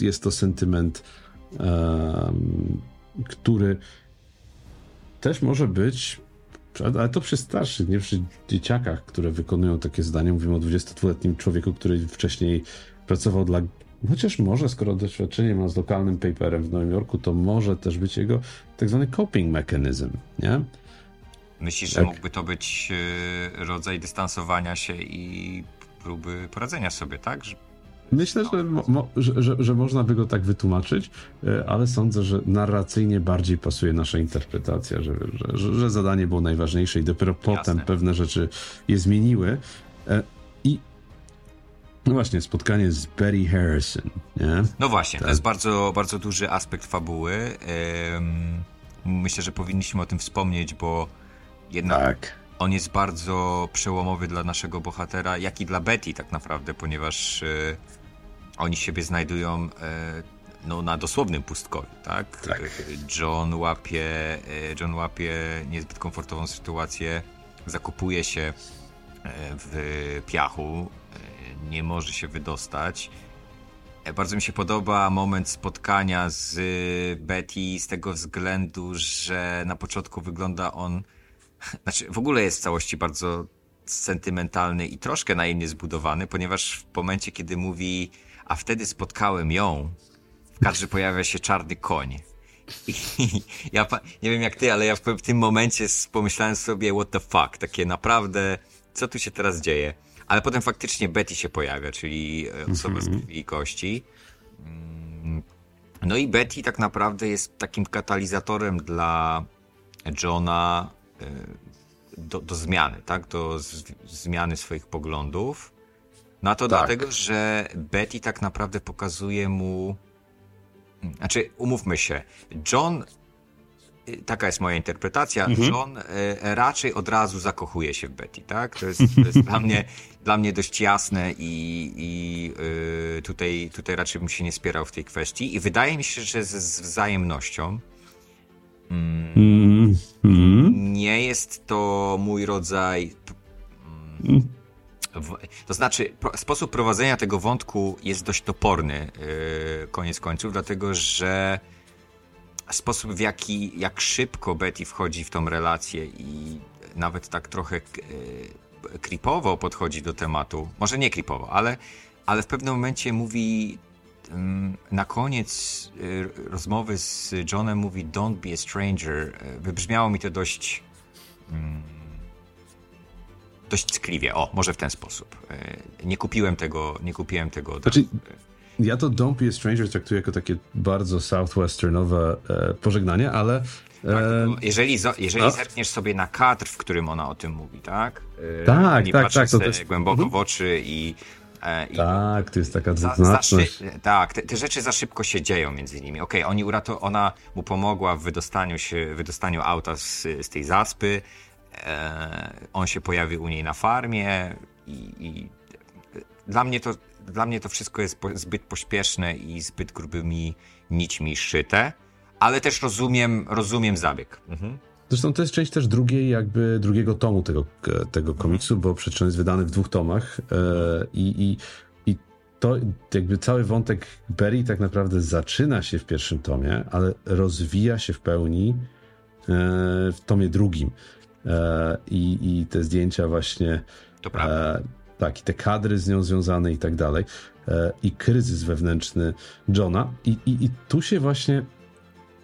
jest to sentyment, um, który też może być, ale to przy starszych, nie przy dzieciakach, które wykonują takie zdania. Mówimy o 22-letnim człowieku, który wcześniej pracował dla Chociaż może, skoro doświadczenie ma z lokalnym paperem w Nowym Jorku, to może też być jego tak zwany coping mechanism, nie? Myślisz, tak. że mógłby to być e, rodzaj dystansowania się i próby poradzenia sobie, tak? Myślę, że, mo, że, że, że, można by go tak wytłumaczyć, e, ale sądzę, że narracyjnie bardziej pasuje nasza interpretacja, że, że, że zadanie było najważniejsze i dopiero Jasne. potem pewne rzeczy je zmieniły. E, I no właśnie, spotkanie z Betty Harrison, nie? No właśnie, tak. to jest bardzo, bardzo duży aspekt fabuły. Myślę, że powinniśmy o tym wspomnieć, bo jednak tak. on jest bardzo przełomowy dla naszego bohatera, jak i dla Betty tak naprawdę, ponieważ e, oni siebie znajdują e, no, na dosłownym pustkowiu, tak? tak? John łapie, e, John łapie niezbyt komfortową sytuację, zakupuje się w piachu, nie może się wydostać. Bardzo mi się podoba moment spotkania z Betty z tego względu, że na początku wygląda on, znaczy w ogóle jest w całości bardzo sentymentalny i troszkę naivnie zbudowany, ponieważ w momencie, kiedy mówi, a wtedy spotkałem ją, w kadrze pojawia się czarny koń. I ja nie wiem jak ty, ale ja w tym momencie pomyślałem sobie, what the fuck, takie naprawdę, co tu się teraz dzieje? Ale potem faktycznie Betty się pojawia, czyli e, osoba z mhm. krwi i kości. Mm, no i Betty tak naprawdę jest takim katalizatorem dla Johna e, do, do zmiany, tak? Do z, zmiany swoich poglądów. No to tak. dlatego, że Betty tak naprawdę pokazuje mu. Znaczy, umówmy się, John Y, taka jest moja interpretacja, mhm. John y, raczej od razu zakochuje się w Betty, tak? To jest, to jest dla, mnie, dla mnie dość jasne i, i y, tutaj, tutaj raczej bym się nie spierał w tej kwestii i wydaje mi się, że z, z wzajemnością mm, mm. nie jest to mój rodzaj mm, w, to znaczy, sposób prowadzenia tego wątku jest dość toporny, yy, koniec końców, dlatego że sposób, w jaki, jak szybko Betty wchodzi w tą relację i nawet tak trochę e, creepowo podchodzi do tematu. Może nie creepowo, ale, ale w pewnym momencie mówi mm, na koniec e, rozmowy z Johnem mówi Don't be a stranger. Wybrzmiało mi to dość mm, dość skliwie. O, może w ten sposób. Nie kupiłem tego, nie kupiłem tego. Znaczy, ja to Don't Be a Stranger traktuję jako takie bardzo southwesternowe e, pożegnanie, ale... Tak, e, jeżeli jeżeli no. zerkniesz sobie na kadr, w którym ona o tym mówi, tak? E, tak, tak, tak. To też... głęboko w oczy i e, i tak, to jest taka dwuznaczność. Tak, te, te, rzeczy za szybko się dzieją między nimi. Okej, okay, oni urato, ona mu pomogła w wydostaniu się, wydostaniu auta z, z tej zaspy. E, on się pojawił u niej na farmie i, i dla mnie to dla mnie to wszystko jest zbyt pośpieszne i zbyt grubymi nićmi szyte, ale też rozumiem, rozumiem zabieg. Mhm. Zresztą to jest część też drugiej, jakby drugiego tomu tego, tego komiksu, bo przecież jest wydany w dwóch tomach e, i, i, to jakby cały wątek Berry tak naprawdę zaczyna się w pierwszym tomie, ale rozwija się w pełni e, w tomie drugim. E, I, i te zdjęcia właśnie to prawda tak, i te kadry z nią związane i tak dalej, e, i kryzys wewnętrzny Johna. I, i, i tu się właśnie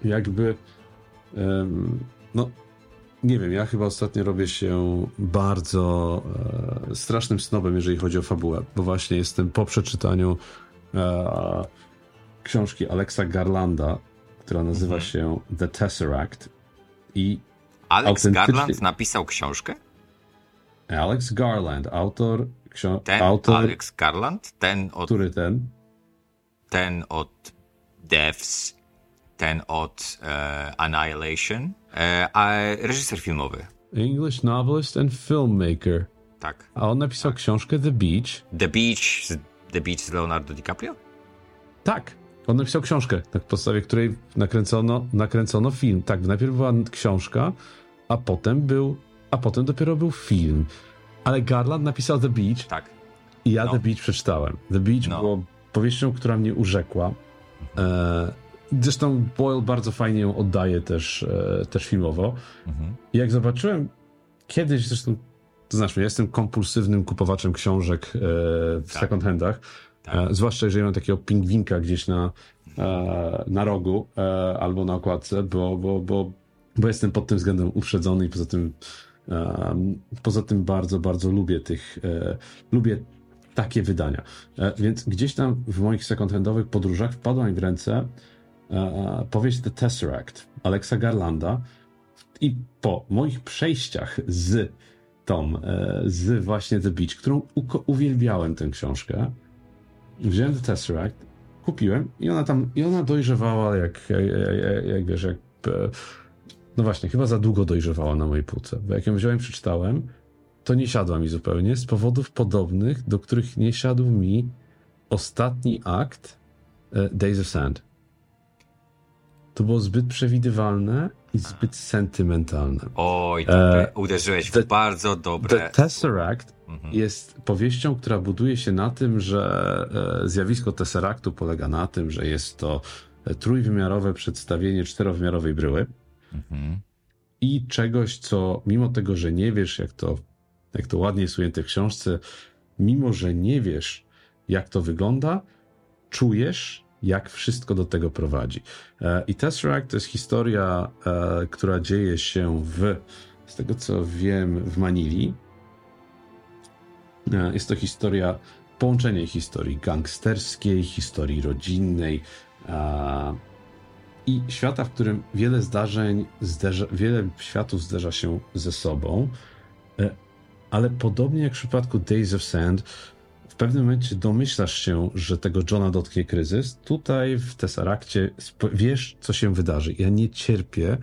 jakby, no, nie wiem, ja chyba ostatnio robię się bardzo e, strasznym snobem, jeżeli chodzi o fabułę, bo właśnie jestem po przeczytaniu e, książki Alexa Garlanda, która nazywa mhm. się The Tesseract i Alex Garland napisał książkę? Alex Garland, autor Ksio- ten autor... Alex Garland? Ten od... Który ten? Ten od Devs, ten od e, Annihilation, e, a reżyser filmowy. English novelist and filmmaker. Tak. A on napisał tak. książkę The Beach. The Beach, The Beach z Leonardo DiCaprio? Tak. On napisał książkę, na podstawie której nakręcono, nakręcono film. Tak, najpierw była książka, a potem był, a potem dopiero był film. Ale Garland napisał The Beach. Tak. I ja no. The Beach przeczytałem. The Beach no. było powieścią, która mnie urzekła. E, zresztą Boyle bardzo fajnie ją oddaje też, e, też filmowo. Mhm. I jak zobaczyłem kiedyś, zresztą, to znaczy, ja jestem kompulsywnym kupowaczem książek e, w tak. second handach. Tak. E, zwłaszcza jeżeli mam takiego pingwinka gdzieś na, e, na rogu e, albo na okładce, bo, bo, bo, bo jestem pod tym względem uprzedzony i poza tym Poza tym bardzo, bardzo lubię tych, e, lubię takie wydania. E, więc gdzieś tam w moich second-handowych podróżach wpadła mi w ręce e, powieść The Tesseract Alexa Garlanda i po moich przejściach z tą, z właśnie The Beach, którą uwielbiałem tę książkę, wziąłem The Tesseract, kupiłem i ona tam, i ona dojrzewała jak, jak, jak, jak wiesz, jak no właśnie, chyba za długo dojrzewała na mojej półce, bo jak ją wziąłem przeczytałem, to nie siadła mi zupełnie z powodów podobnych, do których nie siadł mi ostatni akt e, Days of Sand. To było zbyt przewidywalne i zbyt sentymentalne. Oj, e, uderzyłeś w bardzo dobre. The Tesseract mhm. jest powieścią, która buduje się na tym, że e, zjawisko Tesseractu polega na tym, że jest to trójwymiarowe przedstawienie czterowymiarowej bryły. Mhm. I czegoś, co mimo tego, że nie wiesz, jak to, jak to ładnie jest ujęte w książce, mimo że nie wiesz, jak to wygląda, czujesz, jak wszystko do tego prowadzi. E, I Tesseract to jest historia, e, która dzieje się w, z tego co wiem, w Manili. E, jest to historia, połączenie historii gangsterskiej, historii rodzinnej, i świata, w którym wiele zdarzeń, zderza, wiele światów zderza się ze sobą, e, ale podobnie jak w przypadku Days of Sand, w pewnym momencie domyślasz się, że tego Johna dotknie kryzys. Tutaj w Tesseractie wiesz, co się wydarzy. Ja nie cierpię.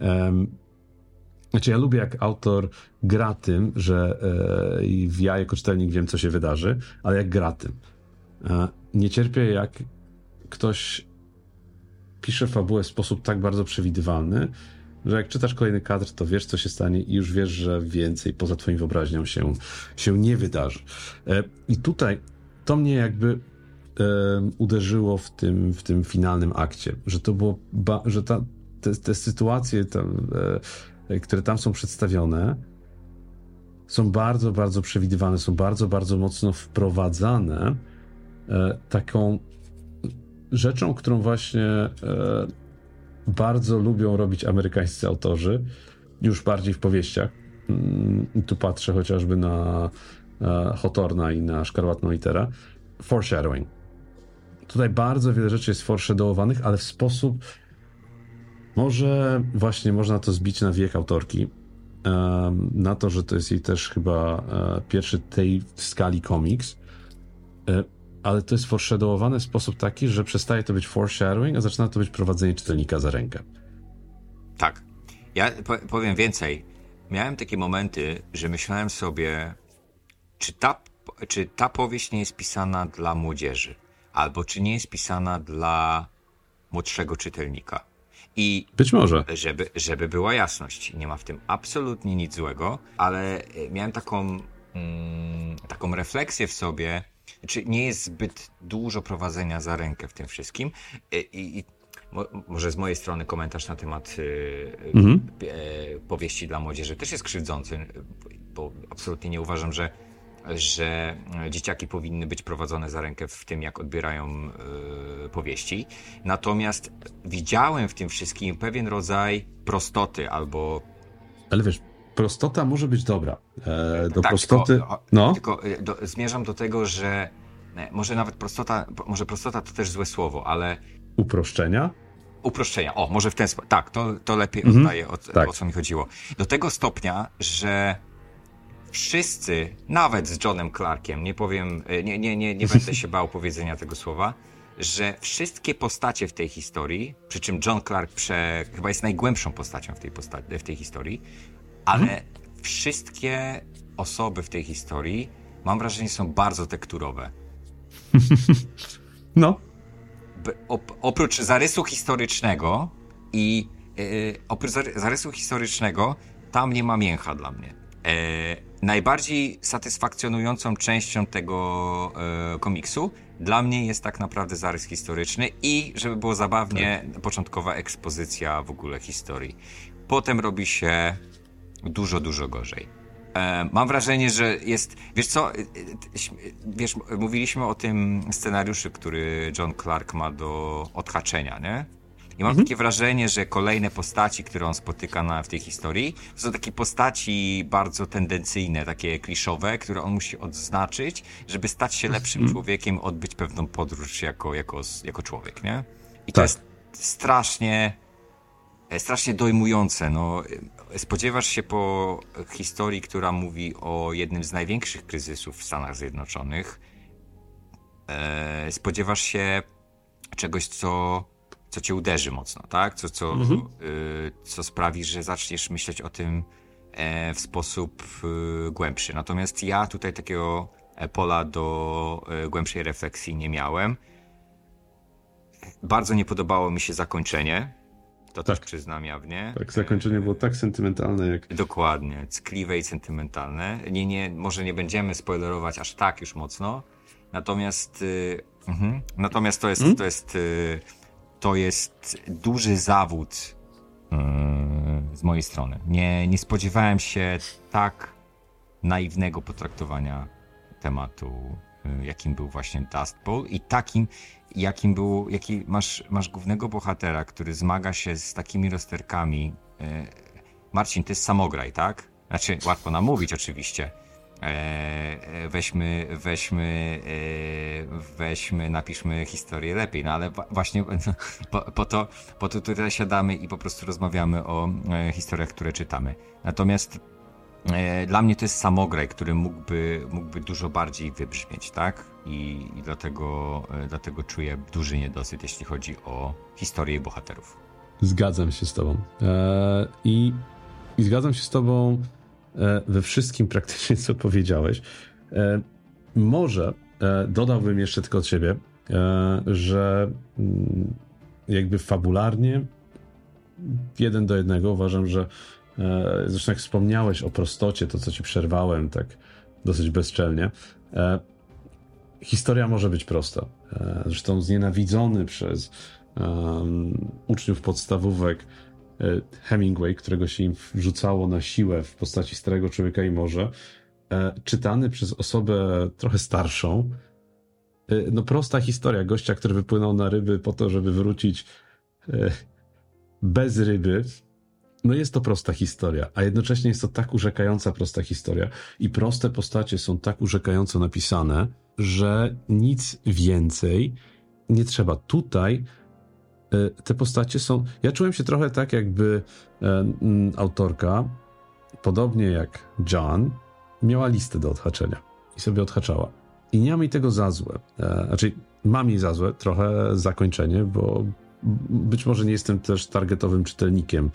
Um, znaczy, ja lubię, jak autor gra tym, że e, ja jako czytelnik wiem, co się wydarzy, ale jak gra tym. E, nie cierpię, jak ktoś pisze fabułę w sposób tak bardzo przewidywalny, że jak czytasz kolejny kadr, to wiesz, co się stanie i już wiesz, że więcej poza twoim wyobraźnią się, się nie wydarzy. E, I tutaj to mnie jakby e, uderzyło w tym, w tym finalnym akcie, że to było, że ta, te, te sytuacje, tam, e, które tam są przedstawione, są bardzo, bardzo przewidywane, są bardzo, bardzo mocno wprowadzane taką rzeczą, którą właśnie e, bardzo lubią robić amerykańscy autorzy, już bardziej w powieściach. Mm, tu patrzę chociażby na e, Hotorna i na Szkarłatną Literę. Foreshadowing. Tutaj bardzo wiele rzeczy jest foreshadowowanych, ale w sposób może właśnie można to zbić na wiek autorki. Na to, że to jest jej też chyba e, pierwszy tej skali komiks ale to jest foreshadowowane w sposób taki, że przestaje to być foreshadowing, a zaczyna to być prowadzenie czytelnika za rękę. Tak. Ja powiem więcej. Miałem takie momenty, że myślałem sobie, czy ta, czy ta powieść nie jest pisana dla młodzieży, albo czy nie jest pisana dla młodszego czytelnika. I być może. Żeby, żeby była jasność, nie ma w tym absolutnie nic złego, ale miałem taką, mm, taką refleksję w sobie, czy nie jest zbyt dużo prowadzenia za rękę w tym wszystkim. I, i mo, może z mojej strony komentarz na temat mhm. e, powieści dla młodzieży też jest krzywdzący, bo absolutnie nie uważam, że że dzieciaki powinny być prowadzone za rękę w tym, jak odbierają y, powieści. Natomiast widziałem w tym wszystkim pewien rodzaj prostoty albo. Ale wiesz, prostota może być dobra. E, do tak, prostoty. Tylko, no. tylko e, do, zmierzam do tego, że e, może nawet prostota, może prostota to też złe słowo, ale. Uproszczenia? Uproszczenia. O, może w ten sposób. Tak, to, to lepiej mhm. oddaje, o, tak. o co mi chodziło. Do tego stopnia, że wszyscy, nawet z Johnem Clarkiem, nie powiem, nie, nie, nie, nie będę się bał powiedzenia tego słowa, że wszystkie postacie w tej historii, przy czym John Clark prze, chyba jest najgłębszą postacią w tej, posta- w tej historii, ale mhm. wszystkie osoby w tej historii, mam wrażenie, są bardzo tekturowe. no. Op oprócz zarysu historycznego i yy, oprócz zarysu historycznego, tam nie ma mięcha dla mnie. E, najbardziej satysfakcjonującą częścią tego e, komiksu dla mnie jest tak naprawdę zarys historyczny i, żeby było zabawnie, tak. początkowa ekspozycja w ogóle historii. Potem robi się dużo, dużo gorzej. E, mam wrażenie, że jest. Wiesz co? E, e, wiesz, mówiliśmy o tym scenariuszu, który John Clark ma do odhaczenia, nie? I mam mhm. takie wrażenie, że kolejne postaci, które on spotyka na, w tej historii, to są takie postaci bardzo tendencyjne, takie kliszowe, które on musi odznaczyć, żeby stać się lepszym mhm. człowiekiem, odbyć pewną podróż jako, jako, jako człowiek, nie? I tak. to jest strasznie, strasznie dojmujące. No, spodziewasz się po historii, która mówi o jednym z największych kryzysów w Stanach Zjednoczonych, e, spodziewasz się czegoś, co, co cię uderzy mocno, tak? Co, co, mhm. y, co sprawi, że zaczniesz myśleć o tym e, w sposób y, głębszy. Natomiast ja tutaj takiego e, pola do e, głębszej refleksji nie miałem. Bardzo nie podobało mi się zakończenie. To tak. też przyznam jawnie. Tak, zakończenie było tak sentymentalne jak. Dokładnie, ckliwe i sentymentalne. Nie, nie, może nie będziemy spoilerować aż tak już mocno. Natomiast. Y, mhm. Natomiast to jest, hmm? to jest. Y, to jest duży zawód y, z mojej strony. Nie, nie spodziewałem się tak naiwnego potraktowania tematu, y, jakim był właśnie Dust Bowl i takim, jakim był, jaki masz, masz głównego bohatera, który zmaga się z takimi rozterkami. Y, Marcin, to jest samograj, tak? Znaczy, łatwo nam mówić oczywiście. E, e, weźmy, weźmy, e, weźmy, napiszmy historię lepiej, no ale właśnie po, po, to, po to tutaj siadamy i po prostu rozmawiamy o historiach, które czytamy. Natomiast dla mnie to jest samograj, który mógłby, mógłby dużo bardziej wybrzmieć, tak? I, i dlatego, dlatego czuję duży niedosyt, jeśli chodzi o historię bohaterów. Zgadzam się z tobą. Eee, i, I zgadzam się z tobą E, we wszystkim praktycznie, co powiedziałeś. E, może e, dodałbym jeszcze tylko od siebie, że mm, jakby fabularnie jeden do jednego uważam, że zresztą jak wspomniałeś o prostocie, to co ci przerwałem tak dosyć bezczelnie, historia może być prosta. Zresztą znienawidzony przez uczniów podstawówek E, Hemingway, którego się im wrzucało na siłę w postaci Starego Człowieka i Morza, e, czytany przez osobę trochę starszą. E, no prosta historia gościa, który wypłynął na ryby po to, żeby wrócić bez ryby. No jest to prosta historia, a jednocześnie jest to tak urzekająca prosta historia i proste postacie są tak urzekająco napisane, że nic więcej nie trzeba. Tutaj E, te postacie są. Ja czułem się trochę tak, jakby e, autorka, podobnie jak John, miała listę do odhaczenia i sobie odhaczała. I nie mam jej tego za złe. E, znaczy, mam jej za złe trochę zakończenie, bo być może nie jestem też targetowym czytelnikiem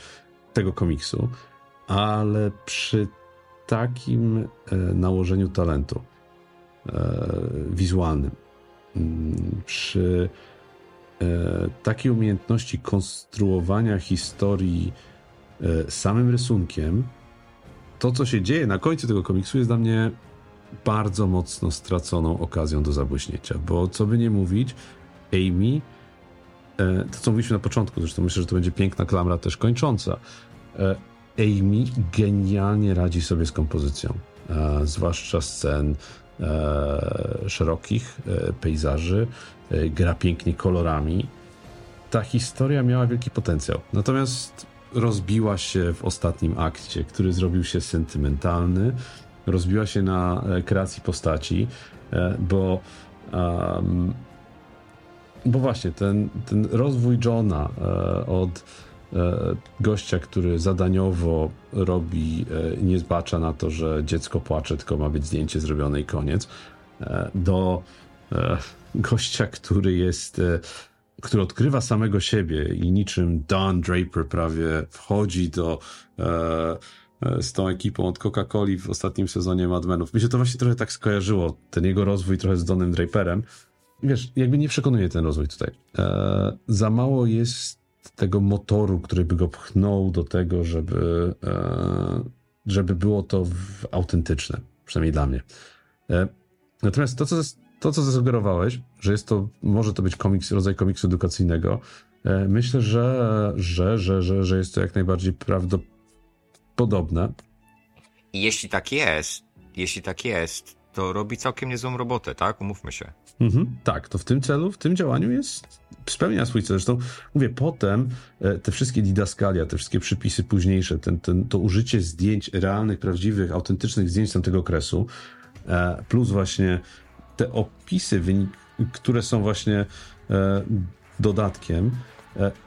tego komiksu, ale przy takim nałożeniu talentu wizualnym, przy E, takiej umiejętności konstruowania historii e, samym rysunkiem, to co się dzieje na końcu tego komiksu jest dla mnie bardzo mocno straconą okazją do zabłyśnięcia, bo co by nie mówić, Amy, e, to co mówiliśmy na początku, zresztą myślę, że to będzie piękna klamra też kończąca, Amy genialnie radzi sobie z kompozycją, zwłaszcza scen szerokich pejzaży, E, gra pięknie kolorami. Ta historia miała wielki potencjał. Natomiast rozbiła się w ostatnim akcie, który zrobił się sentymentalny. Rozbiła się na e, kreacji postaci, e, bo um, bo właśnie ten, ten rozwój Johna od gościa, który zadaniowo robi, nie zbacza na to, że dziecko płacze, tylko ma być zdjęcie zrobione i koniec, do gościa, który jest, e, który odkrywa samego siebie i niczym Don Draper prawie wchodzi do e, e, z tą ekipą od Coca-Coli w ostatnim sezonie Mad Menów. Mi się to właśnie trochę tak skojarzyło, ten jego rozwój trochę z Donem Draperem. Wiesz, jakby nie przekonuje ten rozwój tutaj. E, za mało jest tego motoru, który by go pchnął do tego, żeby, e, żeby było to autentyczne, przynajmniej dla mnie. E, natomiast to, co to, co zasugerowałeś, że jest to, może to być komiks, rodzaj komiksu edukacyjnego, e, myślę, że, że, że, że, że jest to jak najbardziej prawdopodobne. Jeśli tak jest, jeśli tak jest, to robi całkiem niezłą robotę, tak? Umówmy się. Mhm, tak, to w tym celu, w tym działaniu jest, spełnia swój cel. Zresztą mówię, potem e, te wszystkie didaskalia, te wszystkie przypisy późniejsze, ten, ten, to użycie zdjęć realnych, prawdziwych, autentycznych zdjęć z tamtego okresu, e, plus właśnie te opisy, które są właśnie e, dodatkiem,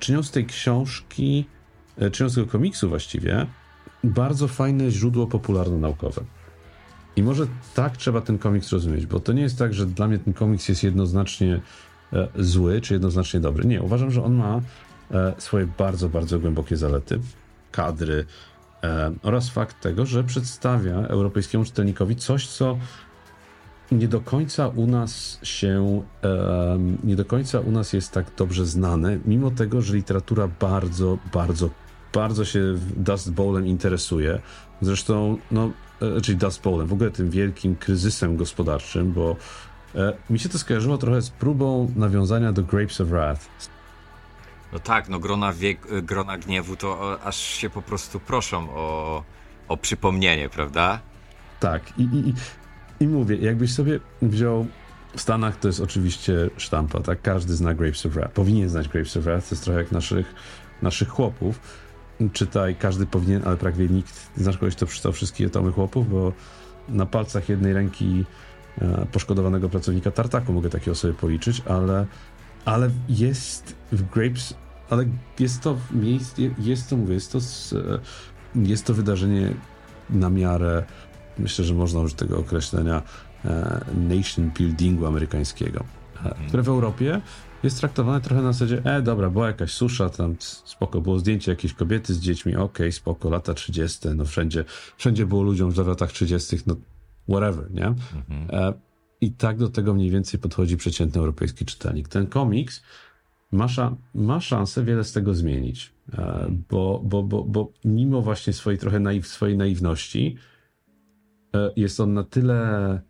czynią z tej książki, czynią z tego komiksu właściwie, bardzo fajne źródło popularno-naukowe. I może tak trzeba ten komiks rozumieć, bo to nie jest tak, że dla mnie ten komiks jest jednoznacznie e, zły czy jednoznacznie dobry. Nie, uważam, że on ma e, swoje bardzo, bardzo głębokie zalety, kadry e, oraz fakt tego, że przedstawia europejskiemu czytelnikowi coś, co nie do końca u nas się, nie do końca u nas jest tak dobrze znane, mimo tego, że literatura bardzo, bardzo, bardzo się Dust Bowlem interesuje. Zresztą, no, czyli Dust Bowlem, w ogóle tym wielkim kryzysem gospodarczym, bo e, mi się to skojarzyło trochę z próbą nawiązania do Grapes of Wrath. No tak, no grona, wiek, e, grona gniewu to aż się po prostu proszą o, o przypomnienie, prawda? Tak, i, i, i mówię, jakbyś sobie wziął w Stanach to jest oczywiście sztampa, tak? Każdy zna Grapes of Wrath. Powinien znać Grapes of Wrath, to jest trochę jak naszych, naszych chłopów czytaj, każdy powinien, ale prawie nikt, znasz kogoś, kto przeczytał wszystkie tomy chłopów, bo na palcach jednej ręki e, poszkodowanego pracownika Tartaku mogę takie osoby policzyć, ale, ale jest w Grapes, ale jest to miejsce, jest to, mówię, jest to, e, jest to wydarzenie na miarę, myślę, że można użyć tego określenia e, nation buildingu amerykańskiego, które w Europie jest traktowane trochę na zasadzie, e dobra, była jakaś susza, tam spoko, było zdjęcie jakiejś kobiety z dziećmi, okej, okay, spoko, lata 30., no wszędzie, wszędzie było ludziom w latach 30., no whatever, nie? Mhm. E, I tak do tego mniej więcej podchodzi przeciętny europejski czytelnik. Ten komiks ma, ma szansę wiele z tego zmienić, e, bo, bo, bo, bo mimo właśnie swojej trochę naiw, swojej naiwności e, jest on na tyle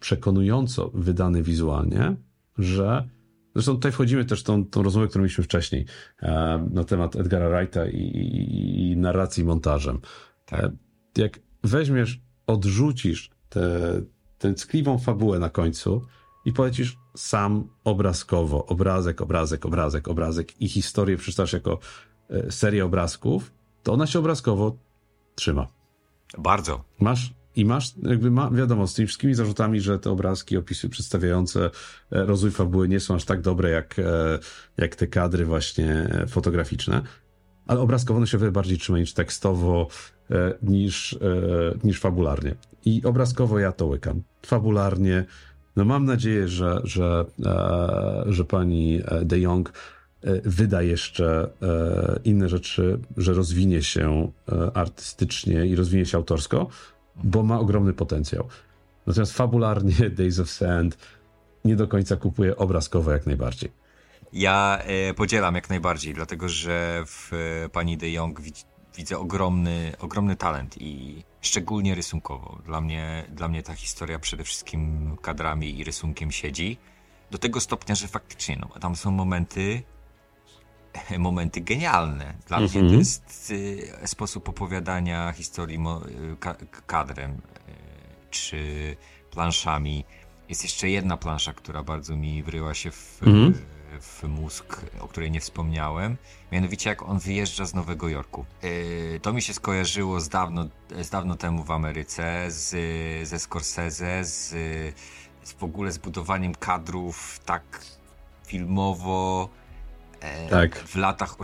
przekonująco wydany wizualnie, że Zresztą tutaj wchodzimy też w tą, tą rozmowę, którą mieliśmy wcześniej e, na temat Edgara Wrighta i, i, i narracji montażem. Tak. E, jak weźmiesz, odrzucisz tę tkliwą fabułę na końcu i polecisz sam obrazkowo, obrazek, obrazek, obrazek, obrazek i historię przeczytasz jako e, serię obrazków, to ona się obrazkowo trzyma. Bardzo. Masz i masz, jakby ma, wiadomo, z tymi wszystkimi zarzutami, że te obrazki, opisy przedstawiające e, rozwój fabuły nie są aż tak dobre jak, e, jak te kadry właśnie fotograficzne, ale obrazkowo one się wiele bardziej trzymają niż tekstowo, e, niż, niż fabularnie. I obrazkowo ja to łykam. Fabularnie, no mam nadzieję, że, że, że pani De Jong wyda jeszcze inne rzeczy, że rozwinie się artystycznie i rozwinie się autorsko, bo ma ogromny potencjał. Natomiast fabularnie Days of Sand nie do końca kupuje obrazkowo jak najbardziej. Ja e, podzielam jak najbardziej, dlatego że w e, pani De Jong widz, widzę ogromny, ogromny talent i szczególnie rysunkowo. Dla mnie, dla mnie ta historia przede wszystkim kadrami i rysunkiem siedzi. Do tego stopnia, że faktycznie no, tam są momenty, momenty genialne. Dla mm -hmm. mnie to jest y, sposób opowiadania historii y, ka kadrem y, czy planszami. Jest jeszcze jedna plansza, która bardzo mi wryła się w, mm -hmm. w mózg, o której nie wspomniałem. Mianowicie jak on wyjeżdża z Nowego Jorku. Y, to mi się skojarzyło z dawno, z dawno temu w Ameryce, z, ze Scorsese, z, z w ogóle zbudowaniem kadrów tak filmowo tak. w, latach,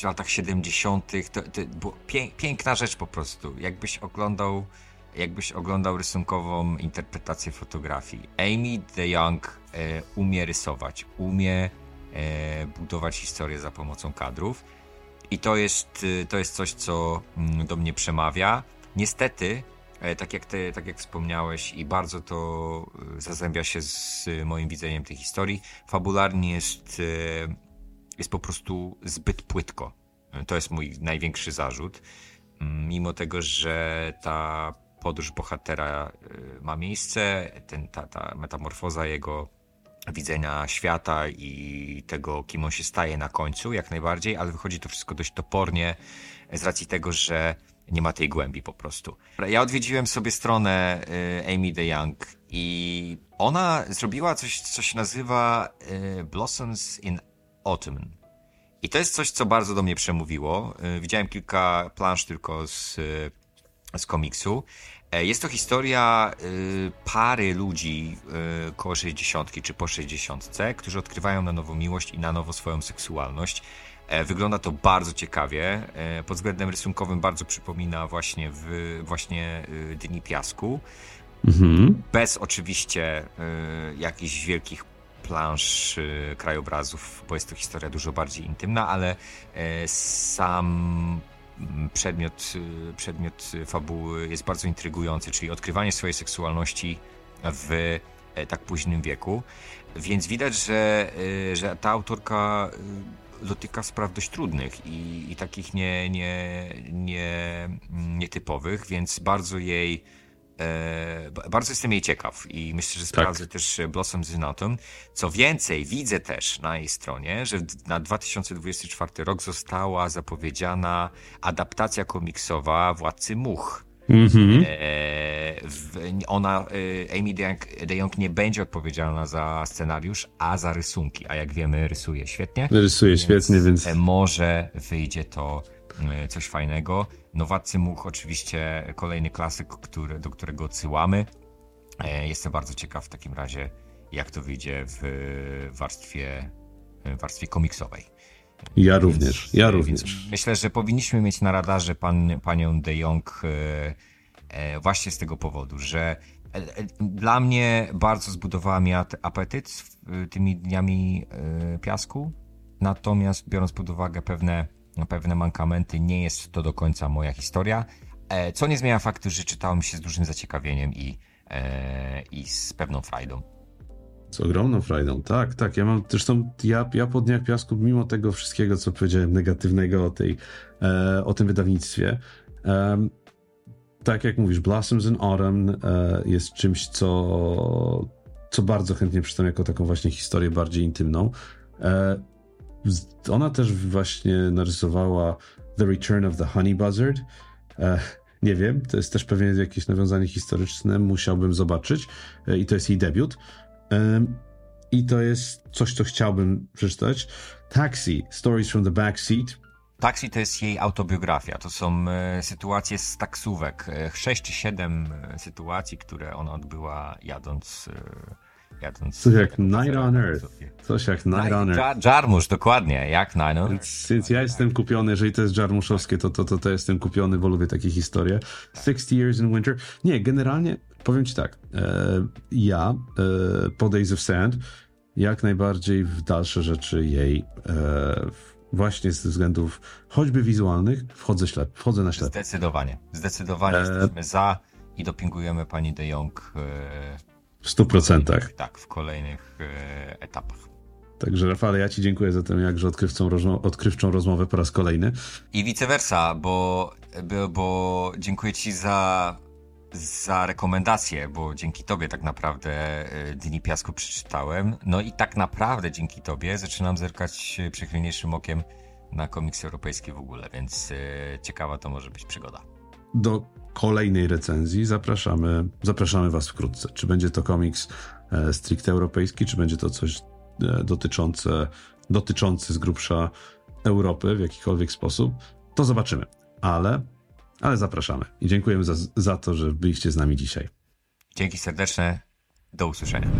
w latach 70. To, to było piękna rzecz po prostu. Jakbyś oglądał, jakbyś oglądał rysunkową interpretację fotografii. Amy de Young e, umie rysować, umie e, budować historię za pomocą kadrów. I to jest, e, to jest coś, co mm, do mnie przemawia. Niestety, e, tak jak, ty, tak jak wspomniałeś, i bardzo to zazębia się z moim widzeniem tej historii, fabularnie jest jest po prostu zbyt płytko. To jest mój największy zarzut. Mimo tego, że ta podróż bohatera y, ma miejsce, ten, ta, ta metamorfoza jego widzenia świata i tego, kim on się staje na końcu, jak najbardziej, ale wychodzi to wszystko dość topornie z racji tego, że nie ma tej głębi po prostu. Ja odwiedziłem sobie stronę y, Amy DeYoung i ona zrobiła coś, co się nazywa y, Blossoms in Autumn. I to jest coś, co bardzo do mnie przemówiło. Y, widziałem kilka plansz tylko z, z komiksu. E, jest to historia pary ludzi koło 60 czy po 60, którzy odkrywają na nowo miłość i na nowo swoją seksualność. E, wygląda to bardzo ciekawie. E, pod względem rysunkowym bardzo przypomina właśnie, w, właśnie y, Dni Piasku. Mhm. Bez oczywiście y, jakichś wielkich plansz krajobrazów, bo jest to historia dużo bardziej intymna, ale e, sam przedmiot, przedmiot fabuły jest bardzo intrygujący, czyli odkrywanie swojej seksualności w tak późnym wieku. Więc widać, że, że ta autorka dotyka spraw dość trudnych i, i takich nie, nie, nie, nietypowych, więc bardzo jej e, bardzo jestem jej ciekaw i myślę, że tak. sprawdzę tak. też Blossom Zynotum. Co więcej, widzę też na jej stronie, że na 2024 rok została zapowiedziana adaptacja komiksowa Władcy Much. Mm-hmm. ona, e, Amy DeYoung nie będzie odpowiedzialna za scenariusz, a za rysunki, a jak wiemy rysuje świetnie. Rysuje więc świetnie, więc... Może wyjdzie to e, coś fajnego. Nowacy Much oczywiście kolejny klasyk, który, do którego odsyłamy. Jestem bardzo ciekaw w takim razie, jak to wyjdzie w warstwie, w warstwie komiksowej. Ja również, ja również. Myślę, że powinniśmy mieć na radarze pan, panią De Jong e, e, właśnie z tego powodu, że e, dla mnie bardzo zbudowała mi apetyt tymi dniami piasku, natomiast biorąc pod uwagę pewne, pewne mankamenty, nie jest to do końca moja historia, co nie zmienia faktu, że czytałem się z dużym zaciekawieniem i, i z pewną frajdą. Z ogromną frajdą, tak, tak. Ja mam, zresztą ja, ja po Dniach Piasku, mimo tego wszystkiego, co powiedziałem negatywnego o, tej, e, o tym wydawnictwie, e, tak jak mówisz, Blossoms in Autumn e, jest czymś, co, co bardzo chętnie przeczytam jako taką właśnie historię bardziej intymną. Ona też właśnie narysowała The Return of the Honey Buzzard. E, nie wiem, to jest też pewnie jakieś nawiązanie historyczne, musiałbym zobaczyć. E, I to jest jej debiut. I to jest coś, co chciałbym przeczytać. Taxi, Stories from the Backseat. Taxi to jest jej autobiografia. To są e, sytuacje z taksówek. Sześć czy siedem sytuacji, które ona odbyła jadąc. Jadąc Coś jak Night on Earth. Coś jak Night on Earth. Jarmusz, dokładnie, jak Night on Earth. Więc, ja jestem kupiony, jeżeli to jest Jarmuszowskie, to, to, to, to jestem kupiony, bo lubię takie historie. 60 Years in Winter. Nie, generalnie Powiem ci tak, e, ja e, po Days of Sand jak najbardziej w dalsze rzeczy jej e, właśnie ze względów choćby wizualnych wchodzę, ślep, wchodzę na ślepo. Zdecydowanie, zdecydowanie e... jesteśmy za i dopingujemy pani De Jong e, w stu procentach. Tak, w kolejnych e, etapach. Także Rafale, ja Ci dziękuję za tę jakże odkrywczą, rozmo odkrywczą rozmowę po raz kolejny. I vice versa, bo, bo dziękuję Ci za za rekomendację, bo dzięki Tobie tak naprawdę e, Dni Piasku przeczytałem. No i tak naprawdę dzięki Tobie zaczynam zerkać przychylniejszym okiem na komiksy europejskie w ogóle, więc e, ciekawa to może być przygoda. Do kolejnej recenzji zapraszamy, zapraszamy Was wkrótce. Czy będzie to komiks e, stricte europejski, czy będzie to coś dotyczące, dotyczący z grubsza Europy w jakikolwiek sposób, to zobaczymy. Ale ale zapraszamy i dziękujemy za, za to, że byliście z nami dzisiaj. Dzięki serdeczne. Do usłyszenia.